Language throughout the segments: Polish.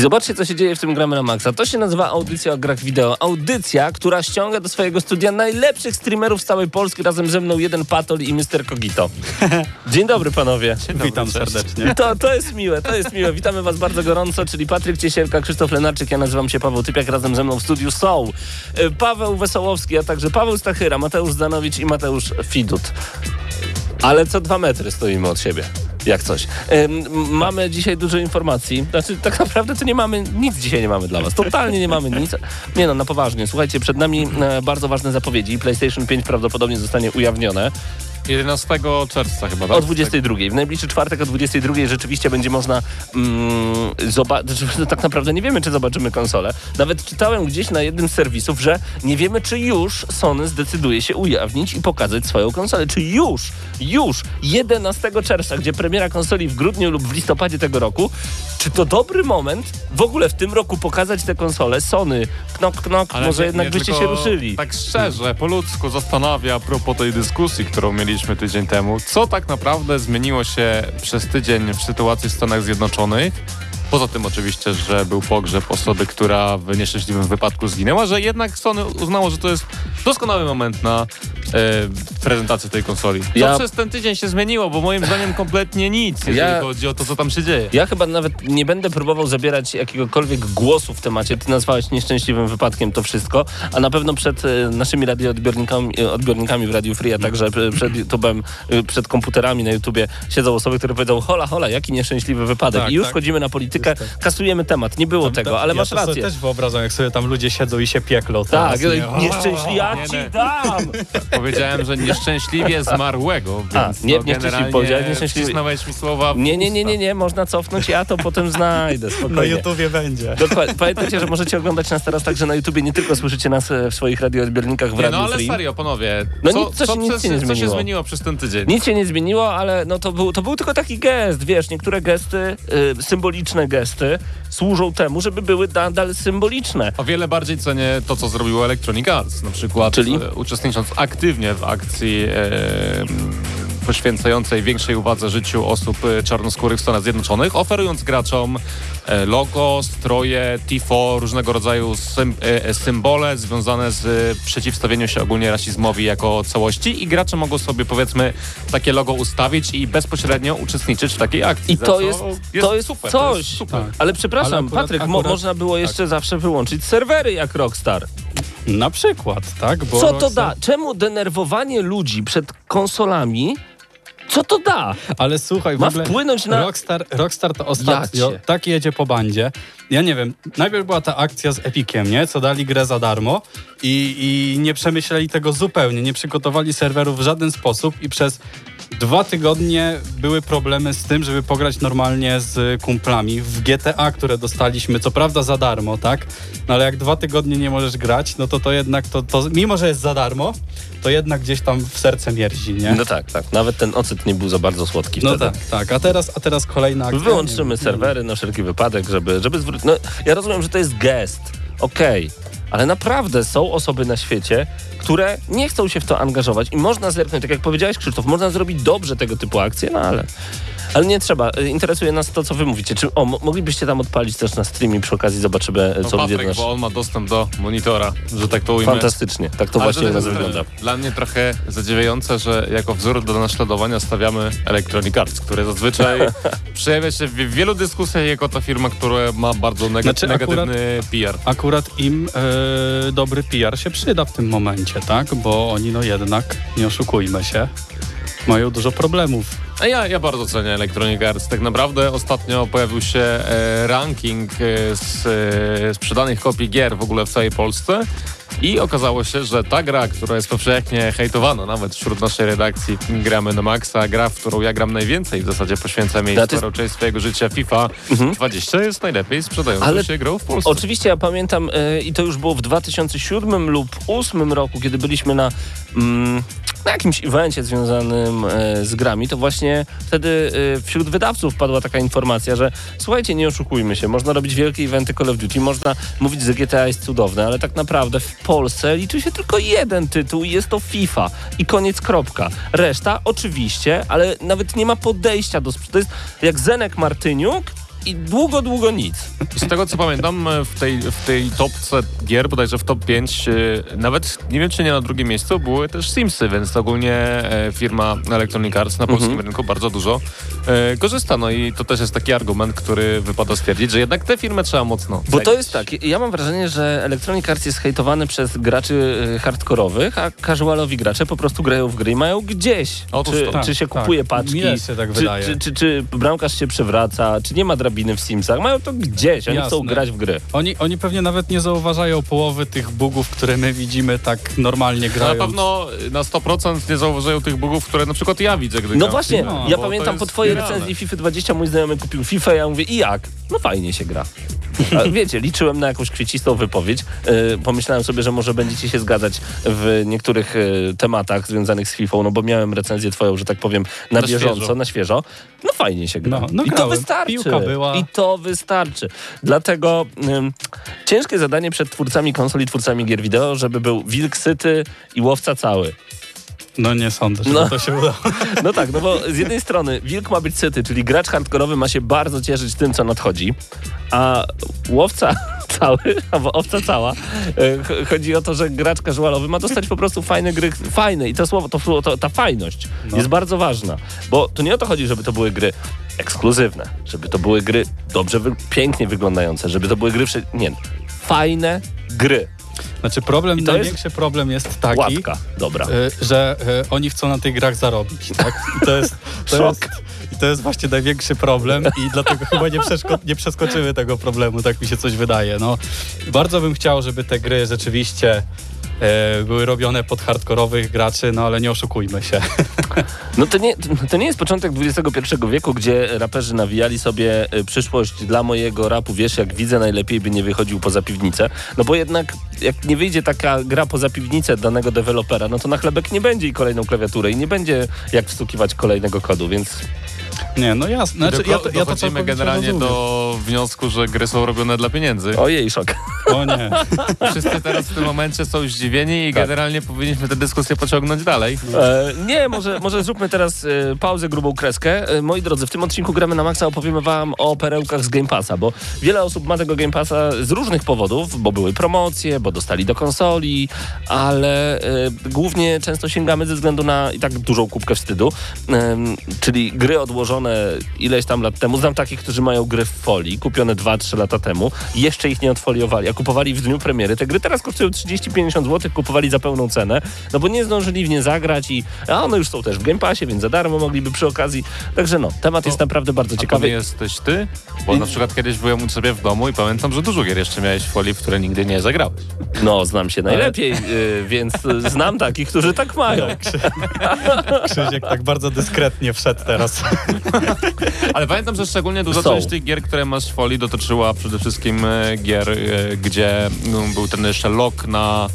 I zobaczcie, co się dzieje w tym Gramy na Maxa. To się nazywa audycja o grach wideo. Audycja, która ściąga do swojego studia najlepszych streamerów z całej Polski, razem ze mną jeden Patol i Mr. Kogito. Dzień dobry, panowie. Witam serdecznie. To, to jest miłe, to jest miłe. Witamy was bardzo gorąco, czyli Patryk Ciesielka, Krzysztof Lenarczyk, ja nazywam się Paweł Typiak, razem ze mną w studiu są y, Paweł Wesołowski, a także Paweł Stachyra, Mateusz Zanowicz i Mateusz Fidut. Ale co dwa metry stoimy od siebie. Jak coś. Ym, mamy dzisiaj dużo informacji. Znaczy, tak naprawdę to nie mamy, nic dzisiaj nie mamy dla was. Totalnie nie mamy nic. Nie no, na poważnie. Słuchajcie, przed nami e, bardzo ważne zapowiedzi. PlayStation 5 prawdopodobnie zostanie ujawnione. 11 czerwca chyba, tak? O 22. W najbliższy czwartek o 22 rzeczywiście będzie można mm, zobaczyć. No, tak naprawdę nie wiemy, czy zobaczymy konsolę. Nawet czytałem gdzieś na jednym z serwisów, że nie wiemy, czy już Sony zdecyduje się ujawnić i pokazać swoją konsolę. Czy już, już 11 czerwca, gdzie premiera konsoli w grudniu lub w listopadzie tego roku, czy to dobry moment w ogóle w tym roku pokazać tę konsolę? Sony, knok, knok, Ale może nie- jednak nie, byście się ruszyli. Tak szczerze, po ludzku zastanawia a propos tej dyskusji, którą tydzień temu, co tak naprawdę zmieniło się przez tydzień w sytuacji w Stanach Zjednoczonych. Poza tym oczywiście, że był pogrzeb osoby, która w nieszczęśliwym wypadku zginęła, że jednak Sony uznało, że to jest doskonały moment na e, prezentację tej konsoli. Co Ja- przez ten tydzień się zmieniło, bo moim zdaniem kompletnie nic, jeżeli Ja- chodzi o to, co tam się dzieje. Ja chyba nawet nie będę próbował zabierać jakiegokolwiek głosu w temacie. Ty nazwałeś nieszczęśliwym wypadkiem to wszystko, a na pewno przed e, naszymi radioodbiornikami e, odbiornikami w Radio Free, a także e, przed YouTube'em, e, przed komputerami na YouTubie siedzą osoby, które powiedzą hola, hola, jaki nieszczęśliwy wypadek. Tak, I już tak. na politykę, kasujemy temat. Nie było tego, ale ja masz rację. też wyobrażam, jak sobie tam ludzie siedzą i się pieklą. Tak, teraz, nie? nieszczęśliwy, ja Nie, ci dam! Powiedziałem, że nieszczęśliwie zmarłego, A, więc nie- no, nie generalnie wcześniej powiedziałeś nieszczęśliwie. mi słowa Nie, nie, nie, nie, nie, można cofnąć, ja to potem znajdę, Na spokojnie. YouTubie będzie. Dokładnie. Pamiętajcie, że możecie oglądać nas teraz także na YouTubie, nie tylko słyszycie nas e, w swoich radioodbiornikach w Nie, Radio no ale Free. serio, panowie. No co, nic, co się- nic przez, się nie co się zmieniło. zmieniło przez ten tydzień? Nic się nie zmieniło, ale no to, był, to był tylko taki gest, wiesz, niektóre gesty, y, symboliczne gesty służą temu, żeby były nadal symboliczne. O wiele bardziej cenię to, co zrobiło Electronic Arts, na przykład Czyli? e, uczestnicząc aktywnie w akcji e, poświęcającej większej uwadze życiu osób e, czarnoskórych w Stanach Zjednoczonych, oferując graczom logo, stroje, tifo, różnego rodzaju sym, e, symbole związane z e, przeciwstawieniem się ogólnie rasizmowi jako całości i gracze mogą sobie powiedzmy takie logo ustawić i bezpośrednio uczestniczyć w takiej akcji. I to co jest, to jest super, coś. To jest super. Ale przepraszam, Ale akurat- Patryk, mo, akurat- można było jeszcze zawsze wyłączyć serwery jak Rockstar. Na przykład, tak? Bo Co to Rockstar- da? Czemu denerwowanie ludzi przed konsolami, co to da? Ale słuchaj, w Ma ogóle wpłynąć na... Rockstar, Rockstar to ostatnio Jacie. tak jedzie po bandzie. Ja nie wiem, najpierw była ta akcja z Epiciem, nie? Co dali grę za darmo i, i nie przemyśleli tego zupełnie, nie przygotowali serwerów w żaden sposób i przez dwa tygodnie były problemy z tym, żeby pograć normalnie z kumplami w GTA, które dostaliśmy, co prawda za darmo, tak? No ale jak dwa tygodnie nie możesz grać, no to to jednak, to, to mimo że jest za darmo, to jednak gdzieś tam w serce mierzi, nie? No tak, tak. Nawet ten ocet nie był za bardzo słodki No wtedy. tak, tak. A teraz, a teraz kolejna akcja. Wyłączymy serwery na wszelki wypadek, żeby, żeby zwrócić. No, ja rozumiem, że to jest gest. Okej. Ale naprawdę są osoby na świecie, które nie chcą się w to angażować i można zerknąć, tak jak powiedziałeś Krzysztof, można zrobić dobrze tego typu akcje, no ale, ale nie trzeba. Y, Interesuje nas to, co wy mówicie. Czy, o, mo- moglibyście tam odpalić też na streamie przy okazji zobaczymy, No co ludzie Patryk, nasz... bo on ma dostęp do monitora, że tak to ujmę. Fantastycznie. Tak to Ale właśnie jest, e, wygląda. Dla mnie trochę zadziwiające, że jako wzór do naśladowania stawiamy Electronic Arts, który zazwyczaj przejawia się w wielu dyskusjach jako ta firma, która ma bardzo neg- Znaczy, negatywny PR. Akurat im e, dobry PR się przyda w tym momencie, tak? Bo oni no jednak, nie oszukujmy się, mają dużo problemów. A ja, ja bardzo cenię Electronic Arts. Tak naprawdę ostatnio pojawił się e, ranking e, z e, sprzedanych kopii gier w ogóle w całej Polsce. I okazało się, że ta gra, która jest powszechnie hejtowana, nawet wśród naszej redakcji gramy na maksa, gra, w którą ja gram najwięcej, w zasadzie poświęcam jej jest- sporo część swojego życia, FIFA 20 jest najlepiej sprzedającą Ale się grą w Polsce. Oczywiście ja pamiętam e, i to już było w 2007 lub 2008 roku, kiedy byliśmy na, mm, na jakimś evencie związanym e, z grami, to właśnie wtedy e, wśród wydawców padła taka informacja, że słuchajcie, nie oszukujmy się, można robić wielkie eventy Call of Duty, można mówić, że GTA jest cudowne, ale tak naprawdę w Polsce liczy się tylko jeden tytuł i jest to FIFA i koniec kropka. Reszta oczywiście, ale nawet nie ma podejścia do. To jest jak Zenek Martyniuk i długo, długo nic. Z tego co pamiętam, e, w tej, w tej topce gier, bodajże w top 5, e, nawet nie wiem czy nie na drugim miejscu, były też Simsy, więc ogólnie e, firma Electronic Arts na polskim Mhm. rynku bardzo dużo e, korzysta. No i to też jest taki argument, który wypada stwierdzić, że jednak tę firmę trzeba mocno Bo to jest tak, ja mam wrażenie, że Electronic Arts jest hejtowany przez graczy hardkorowych, a casualowi gracze po prostu grają w gry i mają gdzieś. Otóż Czy. Tak, czy się tak. kupuje paczki, Mi też się tak czy, czy, czy, czy bramkarz się przewraca, czy nie ma drabiny w Simsach. Mają to gdzieś, oni chcą Jasne. grać w gry. Oni, oni pewnie nawet nie zauważają połowy tych bugów, które my widzimy tak normalnie Na grając. pewno na 100% nie zauważają tych bugów, które na przykład ja widzę, gdy No gram. właśnie, No, ja pamiętam po twojej genialne. recenzji FIFA 20 mój znajomy kupił FIFA, ja mówię i jak? No fajnie się gra. A wiecie, liczyłem na jakąś kwiecistą wypowiedź. Yy, pomyślałem sobie, że może będziecie się zgadzać w niektórych yy, tematach związanych z FIFA, no bo miałem recenzję twoją, że tak powiem, na, Na bieżąco, świeżo. na świeżo. No fajnie się gra. No, no I to wystarczy. Piłka była. I to wystarczy. Dlatego ym, ciężkie zadanie przed twórcami konsoli, twórcami gier wideo, żeby był wilk syty i łowca cały. No nie sądzę, że No. to się uda. No tak, no bo z jednej strony wilk ma być syty, czyli gracz hardkorowy ma się bardzo cieszyć tym, co nadchodzi, a łowca cały, albo owca cała, e, ch- chodzi o to, że gracz casualowy ma dostać po prostu fajne gry, fajne i to słowo, to, to, ta fajność jest bardzo ważna, bo to nie o to chodzi, żeby to były gry ekskluzywne, żeby to były gry dobrze, pięknie wyglądające, żeby to były gry, nie, fajne gry, Znaczy problem, I to jest- największy problem jest taki, dobra. y, że y, oni chcą na tych grach zarobić, tak? I to jest, to Szok. jest, i to jest właśnie największy problem i dlatego chyba nie, przeszko- nie przeskoczymy tego problemu, tak mi się coś wydaje. No, bardzo bym chciał, żeby te gry rzeczywiście były robione pod hardkorowych graczy, no ale nie oszukujmy się. No to nie, to nie jest początek XXI wieku, gdzie raperzy nawijali sobie y, przyszłość dla mojego rapu, wiesz, jak widzę, najlepiej by nie wychodził poza piwnicę. No bo jednak jak nie wyjdzie taka gra poza piwnicę danego dewelopera, no to na chlebek nie będzie i kolejną klawiaturę i nie będzie jak wstukiwać kolejnego kodu, więc Nie, no jasne. Znaczy, Tylko ja to, ja to dochodzimy generalnie do wniosku, że gry są robione dla pieniędzy. ojej, szok. O nie. Wszyscy teraz w tym momencie są zdziwieni i Tak. generalnie powinniśmy tę dyskusję pociągnąć dalej. E, nie, może, może zróbmy teraz e, pauzę, grubą kreskę. E, moi drodzy, w tym odcinku Gramy na Maxa opowiemy wam o perełkach z Game Passa, bo wiele osób ma tego Game Passa z różnych powodów, bo były promocje, bo dostali do konsoli, ale e, głównie często sięgamy ze względu na i tak dużą kubkę wstydu, em, czyli gry odłożone ileś tam lat temu. Znam takich, którzy mają gry w folii, kupione 2-3 lata temu, i jeszcze ich nie odfoliowali, a kupowali w dniu premiery. Te gry teraz kosztują 30-50 zł, kupowali za pełną cenę, no bo nie zdążyli w nie zagrać i a one już są też w Game Passie, więc za darmo mogliby przy okazji. Także no, temat jest naprawdę bardzo A ciekawy. nie jesteś ty? Bo na przykład kiedyś byłem u ciebie w domu i pamiętam, że dużo gier jeszcze miałeś w folii, w które nigdy nie zagrałeś. No, znam się najlepiej, y, więc y, znam takich, którzy tak mają. Krzysiek tak bardzo dyskretnie wszedł teraz. Ale pamiętam, że szczególnie duża Są. część tych gier, które masz w folii, dotyczyła przede wszystkim e, gier, e, gdzie no, był ten jeszcze lock na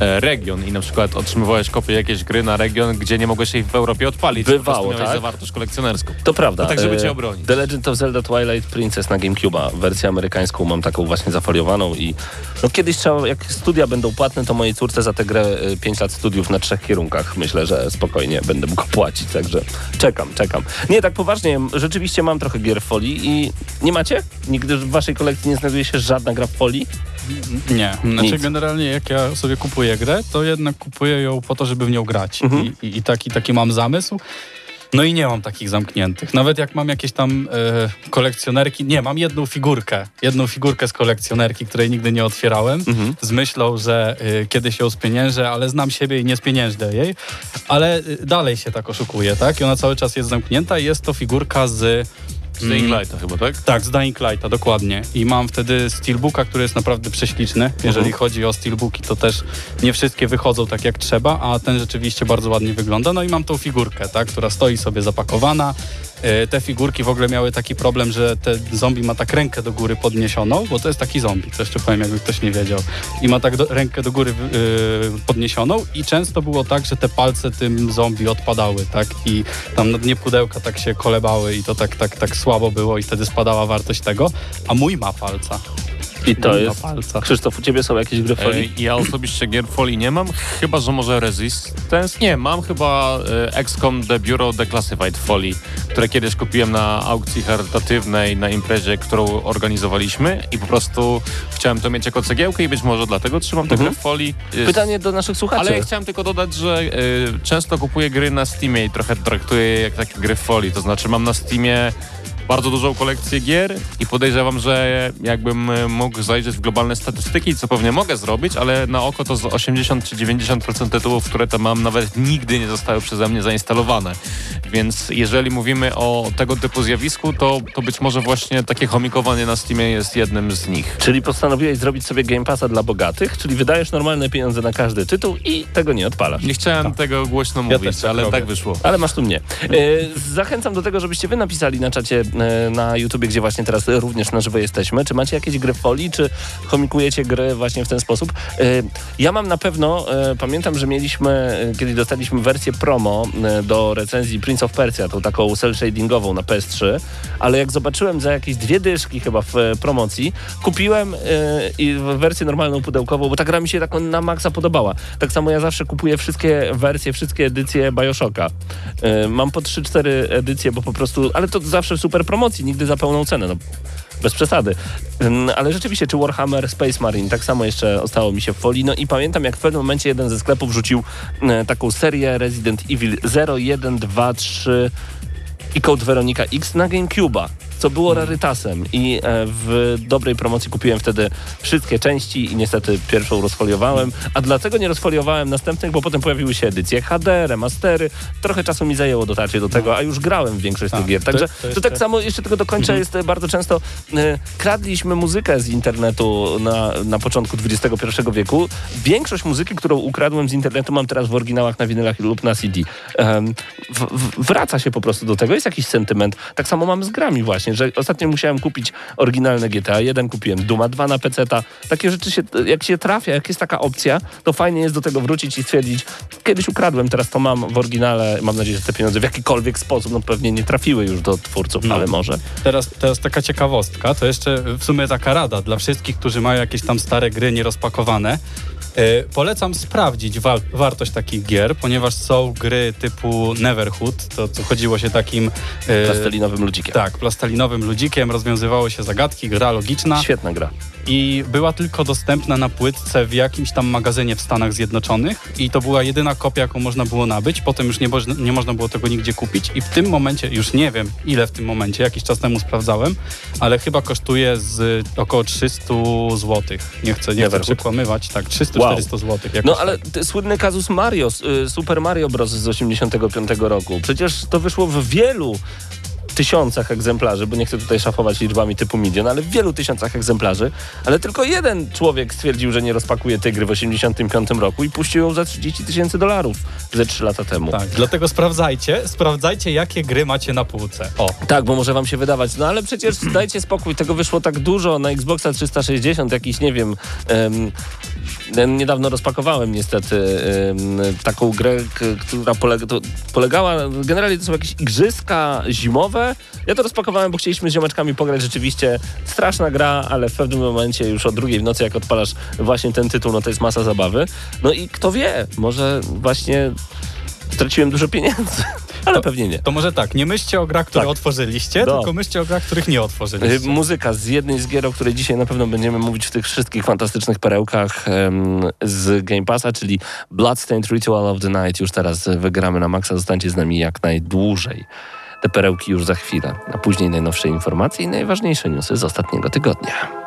region i na przykład otrzymywałeś kopię jakiejś gry na region, gdzie nie mogłeś jej w Europie odpalić. Bywało, tak? zawartość kolekcjonerską. To prawda. No tak, żeby E, cię obronić. The Legend of Zelda Twilight Princess na GameCube'a. Wersję amerykańską mam taką właśnie zafoliowaną i no kiedyś trzeba, jak studia będą płatne, to mojej córce za tę grę 5 lat studiów na trzech kierunkach myślę, że spokojnie będę mógł płacić, także czekam, czekam. Nie, tak poważnie, rzeczywiście mam trochę gier w folii i nie macie? Nigdy w waszej kolekcji nie znajduje się żadna gra w folii? Nie. Znaczy Nic. generalnie jak ja sobie kupuję grę, to jednak kupuję ją po to, żeby w nią grać. Mhm. I, i, i taki, taki mam zamysł. No i nie mam takich zamkniętych. Nawet jak mam jakieś tam e, kolekcjonerki, nie, mam jedną figurkę. Jedną figurkę z kolekcjonerki, której nigdy nie otwierałem, z myślą, że e, kiedyś ją spieniężę, ale znam siebie i nie spieniężę jej. Ale e, dalej się tak oszukuje, tak? I ona cały czas jest zamknięta i jest to figurka z... Z Dying Lighta chyba, tak? Tak, z Dying Lighta, dokładnie. I mam wtedy Steelbooka, który jest naprawdę prześliczny. Jeżeli chodzi o Steelbooki, to też nie wszystkie wychodzą tak jak trzeba, a ten rzeczywiście bardzo ładnie wygląda. No i mam tą figurkę, tak, która stoi sobie zapakowana. E, Te figurki w ogóle miały taki problem, że ten zombie ma tak rękę do góry podniesioną, bo to jest taki zombie, to jeszcze powiem, jakby ktoś nie wiedział. I ma tak do, rękę do góry yy, podniesioną i często było tak, że te palce tym zombie odpadały, tak? I tam na dnie pudełka tak się kolebały i to tak, tak, tak słabo było i wtedy spadała wartość tego, a mój ma palca. I to jest... palca. Krzysztof, u ciebie są jakieś gry folii? E, Ja osobiście gier folii nie mam, chyba że może Resistance. Nie, mam chyba e, XCOM The Bureau Declassified folii, które kiedyś kupiłem na aukcji charytatywnej na imprezie, którą organizowaliśmy i po prostu chciałem to mieć jako cegiełkę i być może dlatego trzymam tę grę w folii. Pytanie do naszych słuchaczy. Ale ja chciałem tylko dodać, że e, często kupuję gry na Steamie i trochę traktuję je jak takie gry w folii. To znaczy mam na Steamie bardzo dużą kolekcję gier i podejrzewam, że jakbym e, mógł zajrzeć w globalne statystyki, co pewnie mogę zrobić, ale na oko to z 80 czy 90% tytułów, które tam mam, nawet nigdy nie zostały przeze mnie zainstalowane. Więc jeżeli mówimy o tego typu zjawisku, to, to być może właśnie takie chomikowanie na Steamie jest jednym z nich. Czyli postanowiłeś zrobić sobie Game Passa dla bogatych, czyli wydajesz normalne pieniądze na każdy tytuł i tego nie odpalasz. Nie chciałem tego głośno mówić, też tak ale robię. tak wyszło. Ale masz tu mnie. E, zachęcam do tego, żebyście wy napisali na czacie na YouTubie, gdzie właśnie teraz również na żywo jesteśmy. Czy macie jakieś gry w folii, czy chomikujecie gry właśnie w ten sposób? E, ja mam na pewno, e, pamiętam, że mieliśmy, e, kiedy dostaliśmy wersję promo e, do recenzji Prince of Persia, tą taką cel-shadingową na PS3, ale jak zobaczyłem za jakieś dwie dyszki chyba w e, promocji, kupiłem e, i wersję normalną pudełkową, bo ta gra mi się tak na maksa podobała. Tak samo ja zawsze kupuję wszystkie wersje, wszystkie edycje Bioshocka. E, Mam po 3-4 edycje, bo po prostu, ale to zawsze super promocji, nigdy za pełną cenę. No. Bez przesady. Ym, Ale rzeczywiście, czy Warhammer Space Marine, tak samo jeszcze ostało mi się w folii. No i pamiętam, jak w pewnym momencie jeden ze sklepów rzucił e, taką serię Resident Evil 0, 1, 2, 3 i Code Veronica X na GameCube'a, co było rarytasem. I e, w dobrej promocji kupiłem wtedy wszystkie części i niestety pierwszą rozfoliowałem, a dlatego nie rozfoliowałem następnych, bo potem pojawiły się edycje HD, remastery, trochę czasu mi zajęło dotarcie do tego, a już grałem w większość Tak, tych gier, to- także to to, jeszcze- tak. samo, jeszcze tylko dokończę, jest e, bardzo często, e, kradliśmy muzykę z internetu na, na początku XXI wieku, większość muzyki, którą ukradłem z internetu mam teraz w oryginałach na winylach lub na CD. W, w, wraca się po prostu do tego, jest jakiś sentyment. Tak samo mam z grami właśnie, że ostatnio musiałem kupić oryginalne GTA 1, kupiłem Duma 2 na PC-ta. Takie rzeczy się, jak się trafia, jak jest taka opcja, to fajnie jest do tego wrócić i stwierdzić, kiedyś ukradłem, teraz to mam w oryginale, mam nadzieję, że te pieniądze w jakikolwiek sposób, no pewnie nie trafiły już do twórców, No. ale może. Teraz, teraz taka ciekawostka, to jeszcze w sumie taka rada dla wszystkich, którzy mają jakieś tam stare gry nierozpakowane. E, polecam sprawdzić wa- wartość takich gier, ponieważ są gry typu Neverhood, to, to chodziło się takim... e, Plastelinowym ludzikiem. Tak, plastelinowym ludzikiem, rozwiązywało się zagadki, gra logiczna Świetna gra. I była tylko dostępna na płytce w jakimś tam magazynie w Stanach Zjednoczonych i to była jedyna kopia, jaką można było nabyć, potem już nie, można- nie można było tego nigdzie kupić i w tym momencie, już nie wiem ile w tym momencie, jakiś czas temu sprawdzałem, ale chyba kosztuje z około 300 zł. Nie chcę, nie chcę przekłamywać, tak, 300-400 Wow. zł. No ale ty, słynny kazus Mario, y, Super Mario Bros. z 85 roku. Przecież to wyszło w wielu tysiącach egzemplarzy, bo nie chcę tutaj szafować liczbami typu milion, ale w wielu tysiącach egzemplarzy, ale tylko jeden człowiek stwierdził, że nie rozpakuje tej gry w 85 roku i puścił ją za 30 tysięcy dolarów ze 3 lata temu. Tak, dlatego sprawdzajcie, sprawdzajcie jakie gry macie na półce. O, Tak, bo może wam się wydawać, no ale przecież dajcie spokój, tego wyszło tak dużo na Xboxa 360, jakiś, nie wiem, em, niedawno rozpakowałem niestety taką grę, która polegała, generalnie to są jakieś igrzyska zimowe. Ja to rozpakowałem, bo chcieliśmy z ziomeczkami pograć rzeczywiście. Straszna gra, ale w pewnym momencie już o drugiej w nocy, jak odpalasz właśnie ten tytuł, no to jest masa zabawy. No i kto wie, może właśnie straciłem dużo pieniędzy. Ale pewnie nie. To może tak, nie myślcie o grach, które Tak. otworzyliście, No. tylko myślcie o grach, których nie Y, otworzyliście. Muzyka z jednej z gier, o której dzisiaj na pewno będziemy mówić w tych wszystkich fantastycznych perełkach z Game Passa, czyli Bloodstained Ritual of the Night. Już teraz wygramy na maksa. Zostańcie z nami jak najdłużej. Te perełki już za chwilę. A później najnowsze informacje i najważniejsze newsy z ostatniego tygodnia.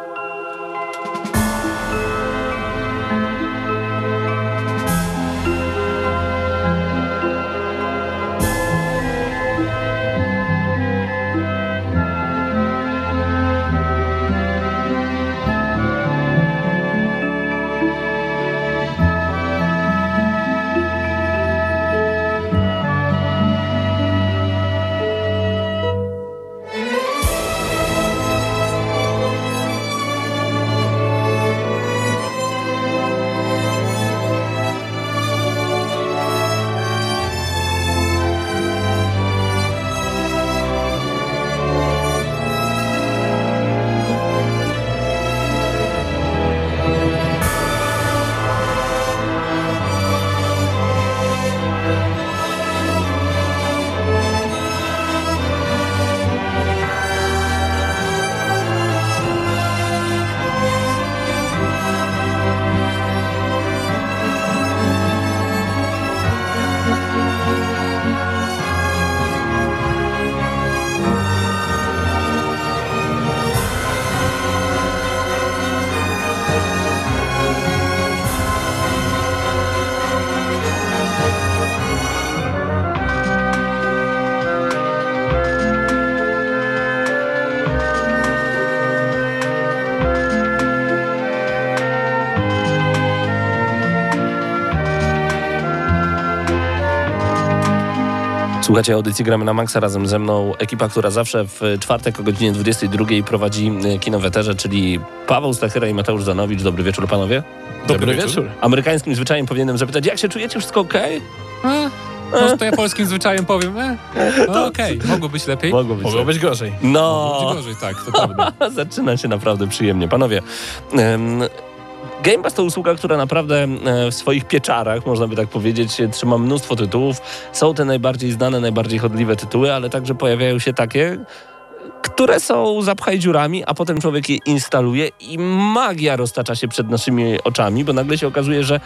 Słuchacie audycji Gramy na Maxa razem ze mną ekipa, która zawsze w czwartek o godzinie 22 prowadzi e, kino w eterze, czyli Paweł Stachyra i Mateusz Zanowicz. Dobry wieczór panowie. Dobry wieczór. Amerykańskim zwyczajem powinienem zapytać, jak się czujecie? Wszystko okej? Może to ja polskim zwyczajem powiem, e? No okej, mogło być lepiej. Mogło być. Mogło być gorzej. No, Mogło być gorzej, tak, to prawda. zaczyna się naprawdę przyjemnie. Panowie, em, Game Pass to usługa, która naprawdę e, w swoich pieczarach, można by tak powiedzieć, trzyma mnóstwo tytułów. Są te najbardziej znane, najbardziej chodliwe tytuły, ale także pojawiają się takie, które są zapchaj dziurami, a potem człowiek je instaluje i magia roztacza się przed naszymi oczami, bo nagle się okazuje, że e,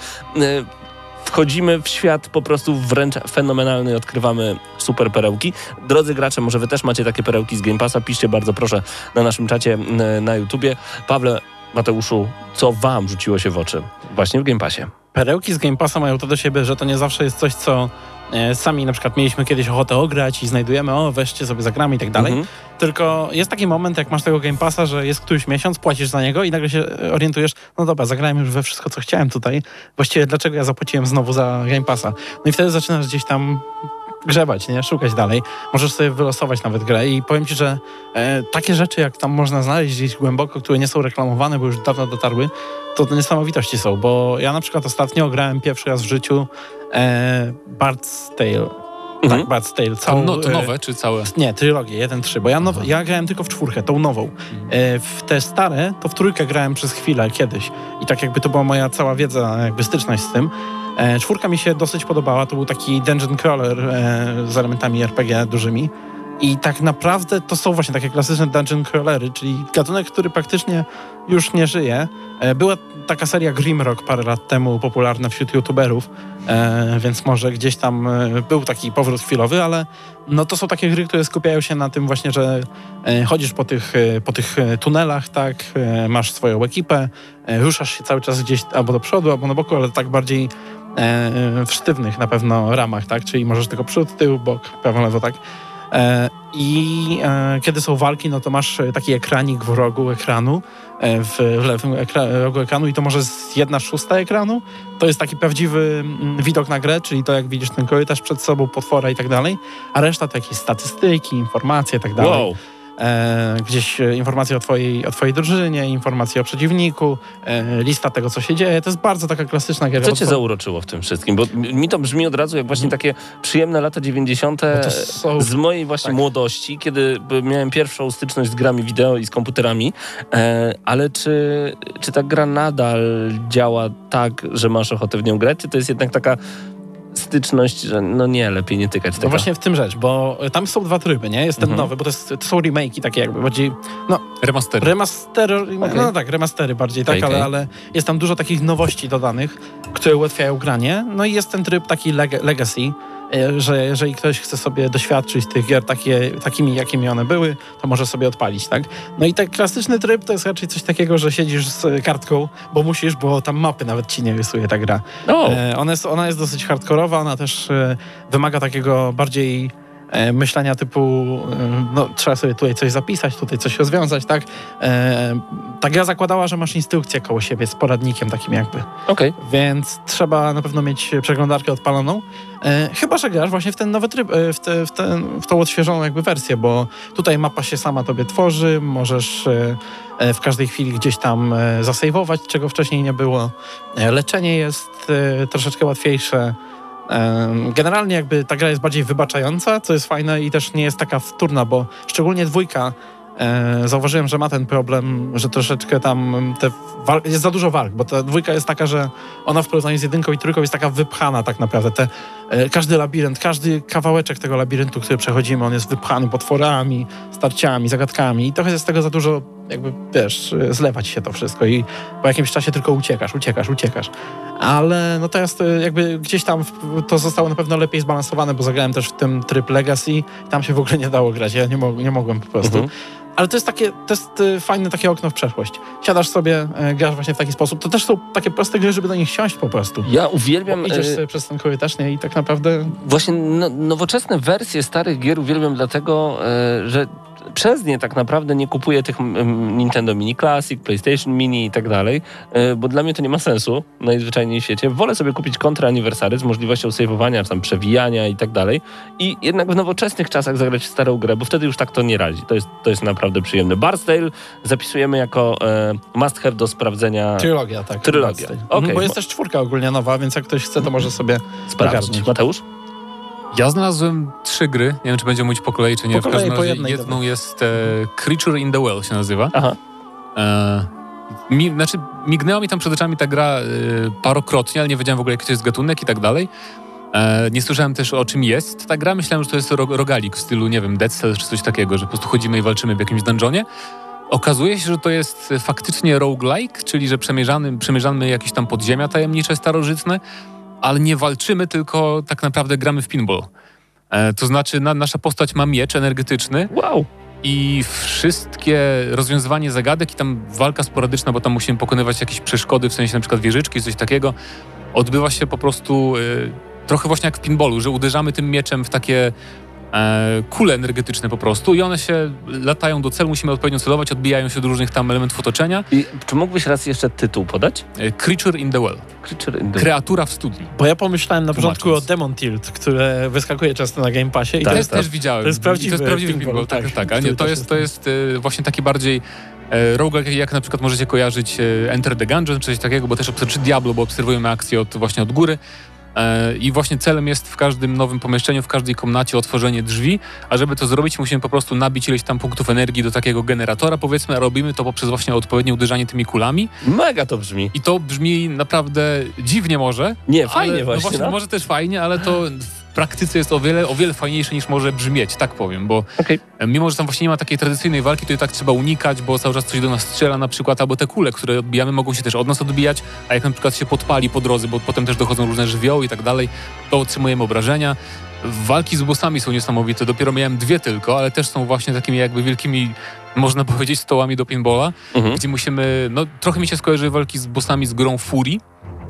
wchodzimy w świat po prostu wręcz fenomenalny i odkrywamy super perełki. Drodzy gracze, może wy też macie takie perełki z Game Passa, piszcie bardzo proszę na naszym czacie e, na YouTubie. Pawle, Mateuszu, co wam rzuciło się w oczy właśnie w Game Passie? Perełki z Game Passa mają to do siebie, że to nie zawsze jest coś, co e, sami na przykład mieliśmy kiedyś ochotę ograć i znajdujemy, o weźcie sobie zagramy i tak dalej. Mhm. Tylko jest taki moment, jak masz tego Game Passa, że jest któryś miesiąc, płacisz za niego i nagle się e, orientujesz, no dobra, zagrałem już we wszystko, co chciałem tutaj. Właściwie dlaczego ja zapłaciłem znowu za Game Passa? No i wtedy zaczynasz gdzieś tam grzebać, nie? Szukać dalej. Możesz sobie wylosować nawet grę i powiem ci, że e, takie rzeczy, jak tam można znaleźć gdzieś głęboko, które nie są reklamowane, bo już dawno dotarły, to to niesamowitości są, bo ja na przykład ostatnio grałem pierwszy raz w życiu e, Bard's Tale. Mhm. Tak, Bard's Tale. Całą, no, to e, nowe czy całe? nie, trylogię, 1-3, bo ja, now, ja grałem tylko w czwórkę, tą nową. E, w te stare, to w trójkę grałem przez chwilę kiedyś. I tak jakby to była moja cała wiedza, jakby styczność z tym. E, czwórka mi się dosyć podobała, to był taki dungeon crawler e, z elementami RPG dużymi. I tak naprawdę to są właśnie takie klasyczne dungeon crawlery, czyli gatunek, który praktycznie już nie żyje. E, była taka seria Grimrock parę lat temu popularna wśród youtuberów, więc może gdzieś tam był taki powrót chwilowy, ale no to są takie gry, które skupiają się na tym właśnie, że chodzisz po tych, po tych tunelach, tak, masz swoją ekipę, ruszasz się cały czas gdzieś albo do przodu, albo na boku, ale tak bardziej w sztywnych na pewno ramach, tak, czyli możesz tylko przód, tył, bok, prawo, lewo, tak. E, I e, kiedy są walki, no to masz e, taki ekranik w rogu ekranu, e, w, lewym ekra- rogu ekranu i to może z jedna szósta ekranu. To jest taki prawdziwy mm, widok na grę, czyli to jak widzisz ten korytarz przed sobą, potwora i tak dalej, a reszta to jakieś statystyki, informacje i tak dalej. Wow. E, gdzieś e, informacje o twojej, o twojej drużynie, informacje o przeciwniku, e, lista tego, co się dzieje. To jest bardzo taka klasyczna gier. Co cię zauroczyło w tym wszystkim? Bo mi to brzmi od razu jak właśnie takie przyjemne lata 90. to są- z mojej właśnie tak. młodości, kiedy miałem pierwszą styczność z grami wideo i z komputerami. E, ale czy, czy ta gra nadal działa tak, że masz ochotę w nią grać? Czy to jest jednak taka styczność, że no nie, lepiej nie tykać tego. No właśnie w tym rzecz, bo y, tam są dwa tryby, nie? Jest ten Mhm. nowy, bo to, jest, to są remake'i takie jakby bardziej, no Remastery. remastery, no tak, remastery bardziej, tak, Okej, ale, ale jest tam dużo takich nowości dodanych, które ułatwiają granie, no i jest ten tryb taki leg legacy, że jeżeli ktoś chce sobie doświadczyć tych gier takie, takimi, jakimi one były, to może sobie odpalić, tak? No i ten klasyczny tryb to jest raczej coś takiego, że siedzisz z kartką, bo musisz, bo tam mapy nawet ci nie rysuje ta gra. O, E, ona, jest, ona jest dosyć hardkorowa, ona też e, wymaga takiego bardziej e, myślenia typu, e, no trzeba sobie tutaj coś zapisać, tutaj coś rozwiązać, tak? E, ta gra zakładała, że masz instrukcję koło siebie z poradnikiem takim jakby, okej. więc trzeba na pewno mieć przeglądarkę odpaloną, e, chyba, że grasz właśnie w ten nowy tryb, e, w, te, w, ten, w tą odświeżoną jakby wersję, bo tutaj mapa się sama tobie tworzy, możesz e, e, w każdej chwili gdzieś tam e, zasejwować, czego wcześniej nie było. E, Leczenie jest e, troszeczkę łatwiejsze. Generalnie jakby ta gra jest bardziej wybaczająca, co jest fajne i też nie jest taka wtórna, bo szczególnie dwójka e, zauważyłem, że ma ten problem, że troszeczkę tam jest za dużo walk, bo ta dwójka jest taka, że ona w porównaniu z jedynką i trójką jest taka wypchana tak naprawdę. Te, e, każdy labirynt, każdy kawałeczek tego labiryntu, który przechodzimy, on jest wypchany potworami, starciami, zagadkami i trochę jest tego za dużo, jakby e, zlewać się to wszystko i po jakimś czasie tylko uciekasz, uciekasz, uciekasz. Ale no teraz e, jakby gdzieś tam to zostało na pewno lepiej zbalansowane, bo zagrałem też w tym tryb Legacy tam się w ogóle nie dało grać, ja nie, nie mogłem po prostu. Mhm. Ale to jest takie, to jest e, fajne takie okno w przeszłość. Siadasz sobie, e, grasz właśnie w taki sposób. To też są takie proste gry, żeby do nich siąść po prostu. Ja uwielbiam... Bo idziesz e, sobie przez ten korytarz nie? i tak naprawdę Właśnie no, nowoczesne wersje starych gier uwielbiam dlatego, e, że przez nie tak naprawdę nie kupuję tych Nintendo Mini Classic, PlayStation Mini i tak dalej, bo dla mnie to nie ma sensu najzwyczajniej w świecie. Wolę sobie kupić kontra Anniversary z możliwością saveowania, tam przewijania i tak dalej i jednak w nowoczesnych czasach zagrać w starą grę, bo wtedy już tak to nie radzi. To jest, to jest naprawdę przyjemne. Barstale zapisujemy jako e, must have do sprawdzenia, trylogia, tak. Trylogia. Mhm, Okej, bo jest bo- też czwórka ogólnie nowa, więc jak ktoś chce, to może sobie sprawdzić. ogarnąć. Mateusz? Ja znalazłem trzy gry. Nie wiem, czy będzie mówić po kolei, czy nie. Po w każdym razie jednej, jedną dobra. jest e, Creature in the Well się nazywa. Aha. E, mi, znaczy, mignęła mi tam przed oczami ta gra e, parokrotnie, ale nie wiedziałem w ogóle, jaki to jest gatunek i tak dalej. E, nie słyszałem też o czym jest ta gra. Myślałem, że to jest ro, rogalik w stylu, nie wiem, Dead Cells czy coś takiego, że po prostu chodzimy i walczymy w jakimś dungeonie. Okazuje się, że to jest e, faktycznie roguelike, czyli że przemierzamy, przemierzamy jakieś tam podziemia tajemnicze, starożytne, ale nie walczymy, tylko tak naprawdę gramy w pinball. E, to znaczy na, nasza postać ma miecz energetyczny, Wow. i wszystkie rozwiązywanie zagadek i tam walka sporadyczna, bo tam musimy pokonywać jakieś przeszkody, w sensie na przykład wieżyczki, coś takiego, odbywa się po prostu y, trochę właśnie jak w pinballu, że uderzamy tym mieczem w takie e, kule energetyczne po prostu i one się latają do celu, musimy odpowiednio celować, odbijają się od różnych tam elementów otoczenia. I czy mógłbyś raz jeszcze tytuł podać? E, Creature in the Well. Creature in the Kreatura w studni. Bo ja pomyślałem na początku o. Demon Tilt, które wyskakuje często na Game Passie i Tak, to też, jest też widziałem. to jest I prawdziwy to jest prawdziwy pinball, pinball, tak, tak, tak. A nie, to jest, to jest e, właśnie taki bardziej e, roguelike, jak na przykład możecie kojarzyć Enter the Gungeon, czy coś takiego, bo też obser- czy Diablo, bo obserwujemy akcję od, właśnie od góry. E, I właśnie celem jest w każdym nowym pomieszczeniu, w każdej komnacie otworzenie drzwi, a żeby to zrobić, musimy po prostu nabić ileś tam punktów energii do takiego generatora, powiedzmy, a robimy to poprzez właśnie odpowiednie uderzanie tymi kulami. Mega to brzmi. I to brzmi naprawdę dziwnie może. Nie, fajnie ale, właśnie. No właśnie no. Może też fajnie, ale to praktyce jest o wiele, o wiele fajniejsze niż może brzmieć, tak powiem, bo e, mimo, że tam właśnie nie ma takiej tradycyjnej walki, to i tak trzeba unikać, bo cały czas coś do nas strzela na przykład, albo te kule, które odbijamy, mogą się też od nas odbijać, a jak na przykład się podpali po drodze, bo potem też dochodzą różne żywioły i tak dalej, to otrzymujemy obrażenia. Walki z bossami są niesamowite, dopiero miałem dwie tylko, ale też są właśnie takimi jakby wielkimi, można powiedzieć, stołami do pinballa, Mhm. gdzie musimy, no trochę mi się skojarzy walki z bossami z grą Fury,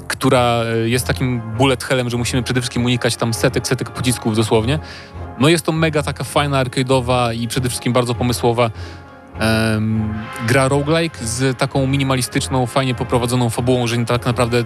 która e, jest takim bullet hellem, że musimy przede wszystkim unikać tam setek, setek pocisków dosłownie. No jest to mega taka fajna, arcade'owa i przede wszystkim bardzo pomysłowa em, gra roguelike z taką minimalistyczną, fajnie poprowadzoną fabułą, że tak naprawdę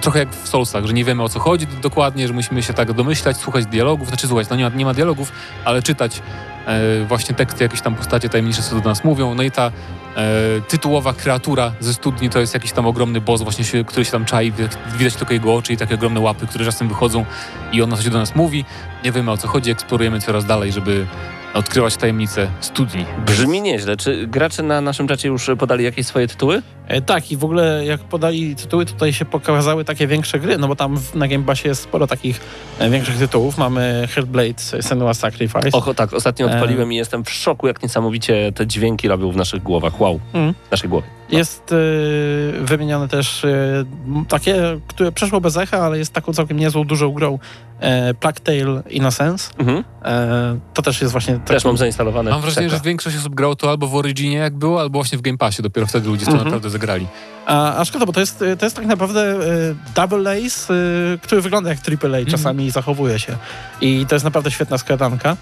trochę jak w Soulsach, że nie wiemy o co chodzi dokładnie, że musimy się tak domyślać, słuchać dialogów, znaczy słuchać, no nie ma, nie ma dialogów, ale czytać e, właśnie teksty, jakieś tam postacie tajemnicze, co do nas mówią. No i ta e, tytułowa kreatura ze studni to jest jakiś tam ogromny boss, właśnie się, który się tam czai, wi- widać tylko jego oczy i takie ogromne łapy, które czasem wychodzą i on coś do nas mówi. Nie wiemy o co chodzi, eksplorujemy coraz dalej, żeby Odkrywać tajemnice studni. Brzmi nieźle. Czy gracze na naszym czacie już podali jakieś swoje tytuły? E, Tak, i w ogóle jak podali tytuły, tutaj się pokazały takie większe gry, no bo tam w- na Game Passie jest sporo takich e, większych tytułów. Mamy Hellblade, Senua Sacrifice. Och, tak, ostatnio E. odpaliłem i jestem w szoku, jak niesamowicie te dźwięki robią w naszych głowach. Wow, Mm. w naszej głowie. Jest e, wymienione też m, takie, które przeszło bez echa, ale jest taką całkiem niezłą, dużą grą e, Plague Tale Innocence. Mhm. E, to też jest właśnie... Też mam zainstalowane. Mam wrażenie, Czeka. że większość osób grało to albo w Originie jak było, albo właśnie w Game Passie. Dopiero wtedy ludzie to Mhm. naprawdę zagrali. A, a szkoda, bo to jest, to jest tak naprawdę e, double ace, e, który wygląda jak triple A czasami i zachowuje się. I to jest naprawdę świetna skradanka.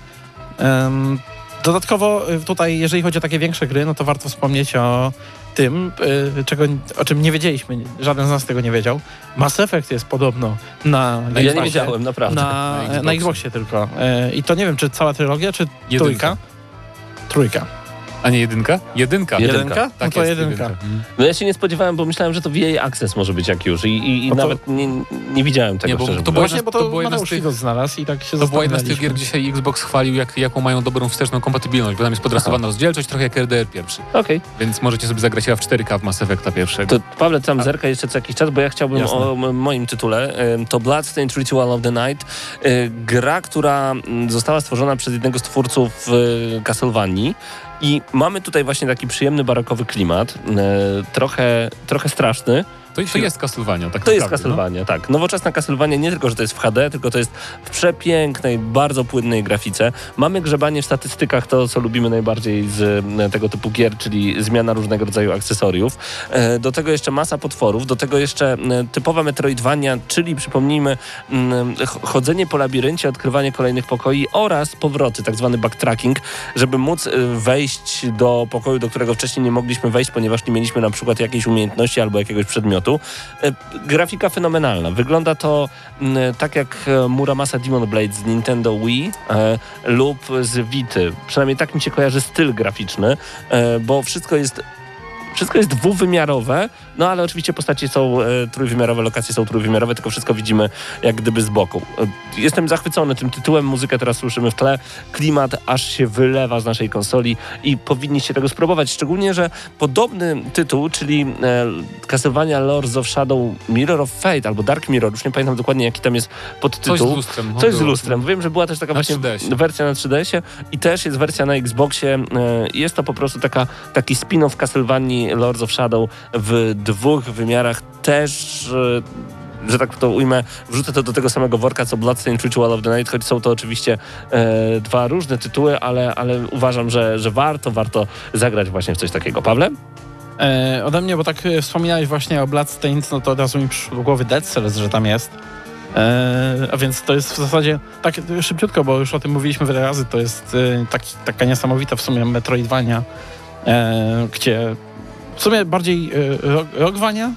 Dodatkowo e, tutaj, jeżeli chodzi o takie większe gry, no to warto wspomnieć o tym, e, czego, o czym nie wiedzieliśmy. Żaden z nas tego nie wiedział. Mass Effect jest podobno na Game Ja nie wiedziałem, naprawdę. Na, Na na, Xboxie. Xboxie tylko. E, I to nie wiem, czy cała trylogia, czy Jedynka. trójka? Trójka. A nie jedynka? Jedynka. Jedynka. Jedynka? No Tak to jest, jedynka. Mhm. No ja się nie spodziewałem, bo myślałem, że to VA Access może być jak już i, i, i No to- nawet nie, nie widziałem tego Nie, bo szczerze to Właśnie, bo to, to była jedna z tych- znalazł i tak się To była jedna z tych gier, gdzie się Xbox chwalił, jak, jaką mają dobrą wsteczną kompatybilność, bo tam jest podrasowana rozdzielczość, trochę jak RDR pierwszy. Okej. Więc możecie sobie zagrać w 4K w Mass Effecta pierwszego. To Pawle, tam zerka jeszcze co jakiś czas, bo ja chciałbym Jasne. o moim tytule. To Bloodstained Ritual of the Night. Y, Gra, która została stworzona przez jednego z twórców y, Castlevanii. I mamy tutaj właśnie taki przyjemny barokowy klimat, y, trochę, trochę straszny. To, to jest Castlevania, tak To jest no. Castlevania, tak. Nowoczesna Castlevania nie tylko, że to jest w HD, tylko to jest w przepięknej, bardzo płynnej grafice. Mamy grzebanie w statystykach, to co lubimy najbardziej z e, tego typu gier, czyli zmiana różnego rodzaju akcesoriów. E, Do tego jeszcze masa potworów, do tego jeszcze e, typowa Metroidvania, czyli przypomnijmy mm, ch- chodzenie po labiryncie, odkrywanie kolejnych pokoi oraz powroty, tak zwany backtracking, żeby móc wejść do pokoju, do którego wcześniej nie mogliśmy wejść, ponieważ nie mieliśmy na przykład jakiejś umiejętności albo jakiegoś przedmiotu. E, Grafika fenomenalna. Wygląda to tak jak e, Muramasa Demon Blade z Nintendo Wii e, lub z Vity. Przynajmniej tak mi się kojarzy styl graficzny, bo wszystko jest wszystko jest dwuwymiarowe, no ale oczywiście postacie są e, trójwymiarowe, lokacje są trójwymiarowe, tylko wszystko widzimy jak gdyby z boku. E, jestem zachwycony tym tytułem, muzykę teraz słyszymy w tle, klimat aż się wylewa z naszej konsoli i powinniście tego spróbować, szczególnie, że podobny tytuł, czyli e, Castlevania Lords of Shadow Mirror of Fate albo Dark Mirror, już nie pamiętam dokładnie jaki tam jest podtytuł. Coś z lustrem. no, Coś z lustrem. Wiem, że była też taka właśnie 3DS-ie. wersja na 3DS-ie i też jest wersja na Xboxie. E, Jest to po prostu taka, taki spin-off Castlevanii Lords of Shadow w dwóch wymiarach. Też, e, że tak to ujmę, wrzucę to do tego samego worka, co Bloodstained Ritual of the Night, choć są to oczywiście e, dwa różne tytuły, ale, ale uważam, że, że warto, warto zagrać właśnie w coś takiego. Pawle? E, ode mnie, bo tak e, wspomniałeś właśnie o Bloodstained, no to od razu mi przyszło do głowy Dead Cells, że tam jest. E, a więc to jest w zasadzie tak szybciutko, bo już o tym mówiliśmy wiele razy, to jest e, taka niesamowita w sumie Metroidvania, e, gdzie w sumie bardziej e, rockvania,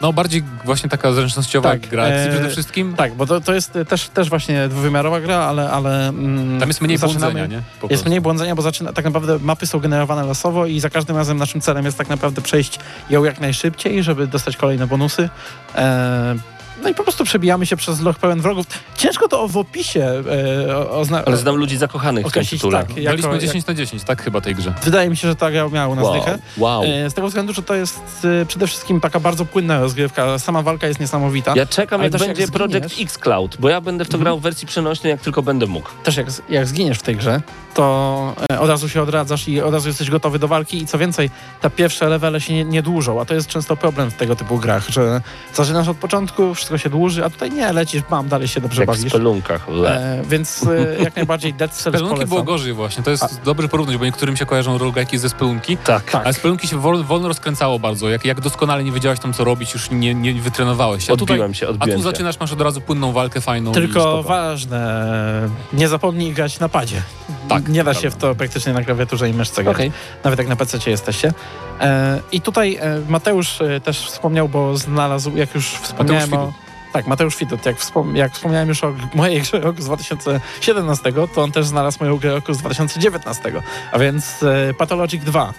No bardziej właśnie taka zręcznościowa Tak, gra e, przede wszystkim. tak, bo to, to jest też, też właśnie dwuwymiarowa gra, ale... ale mm, Tam jest mniej błądzenia, nie? Jest mniej błądzenia, bo zaczyna, tak naprawdę mapy są generowane losowo i za każdym razem naszym celem jest tak naprawdę przejść ją jak najszybciej, żeby dostać kolejne bonusy. E, no i po prostu przebijamy się przez loch pełen wrogów. Ciężko to w opisie e, o- ozna- Ale znam ludzi zakochanych w tym tytule. tak. Jako, Daliśmy jak, 10 na 10, tak chyba tej grze. wydaje mi się, że ta gra miała u nas Wow, dychę. wow. E, z tego względu, że to jest e, przede wszystkim taka bardzo płynna rozgrywka. Sama walka jest niesamowita. Ja czekam, Ale jak też jak będzie Project X Cloud, bo ja będę w to Mhm. grał w wersji przenośnej, jak tylko będę mógł. też jak, jak zginiesz w tej grze, to e, od razu się odradzasz i od razu jesteś gotowy do walki i co więcej, te pierwsze levele się nie, nie dłużą, a to jest często problem w tego typu grach, że zaczynasz od początku, wszystko się dłuży, a tutaj nie, lecisz, bam, dalej się dobrze Jak w bawisz. spelunkach. Le. E, więc e, jak najbardziej Dead Cells Spelunki polecam. było gorzej właśnie, to jest dobrze porównać, bo niektórym się kojarzą roguelike'i ze spelunki, Tak. Tak. ale spelunki się wol, wolno rozkręcało bardzo. Jak, jak doskonale nie wiedziałeś tam co robić, już nie, nie wytrenowałeś się. A, tutaj, Odbiłem się, a odbiłem tu się. zaczynasz, masz od razu płynną walkę fajną. Tylko ważne, nie zapomnij grać na padzie. Tak, nie da się w to praktycznie na klawiaturze i myszce grać. Okej. Nawet jak na PC jesteście. E, I tutaj e, Mateusz e, też wspomniał, bo znalazł, jak już wspomniałem o... Tak, Mateusz Widut. Jak, wspom- jak wspomniałem już o mojej grze roku z 2017, to on też znalazł moją grę roku z 2019. A więc e, Pathologic 2.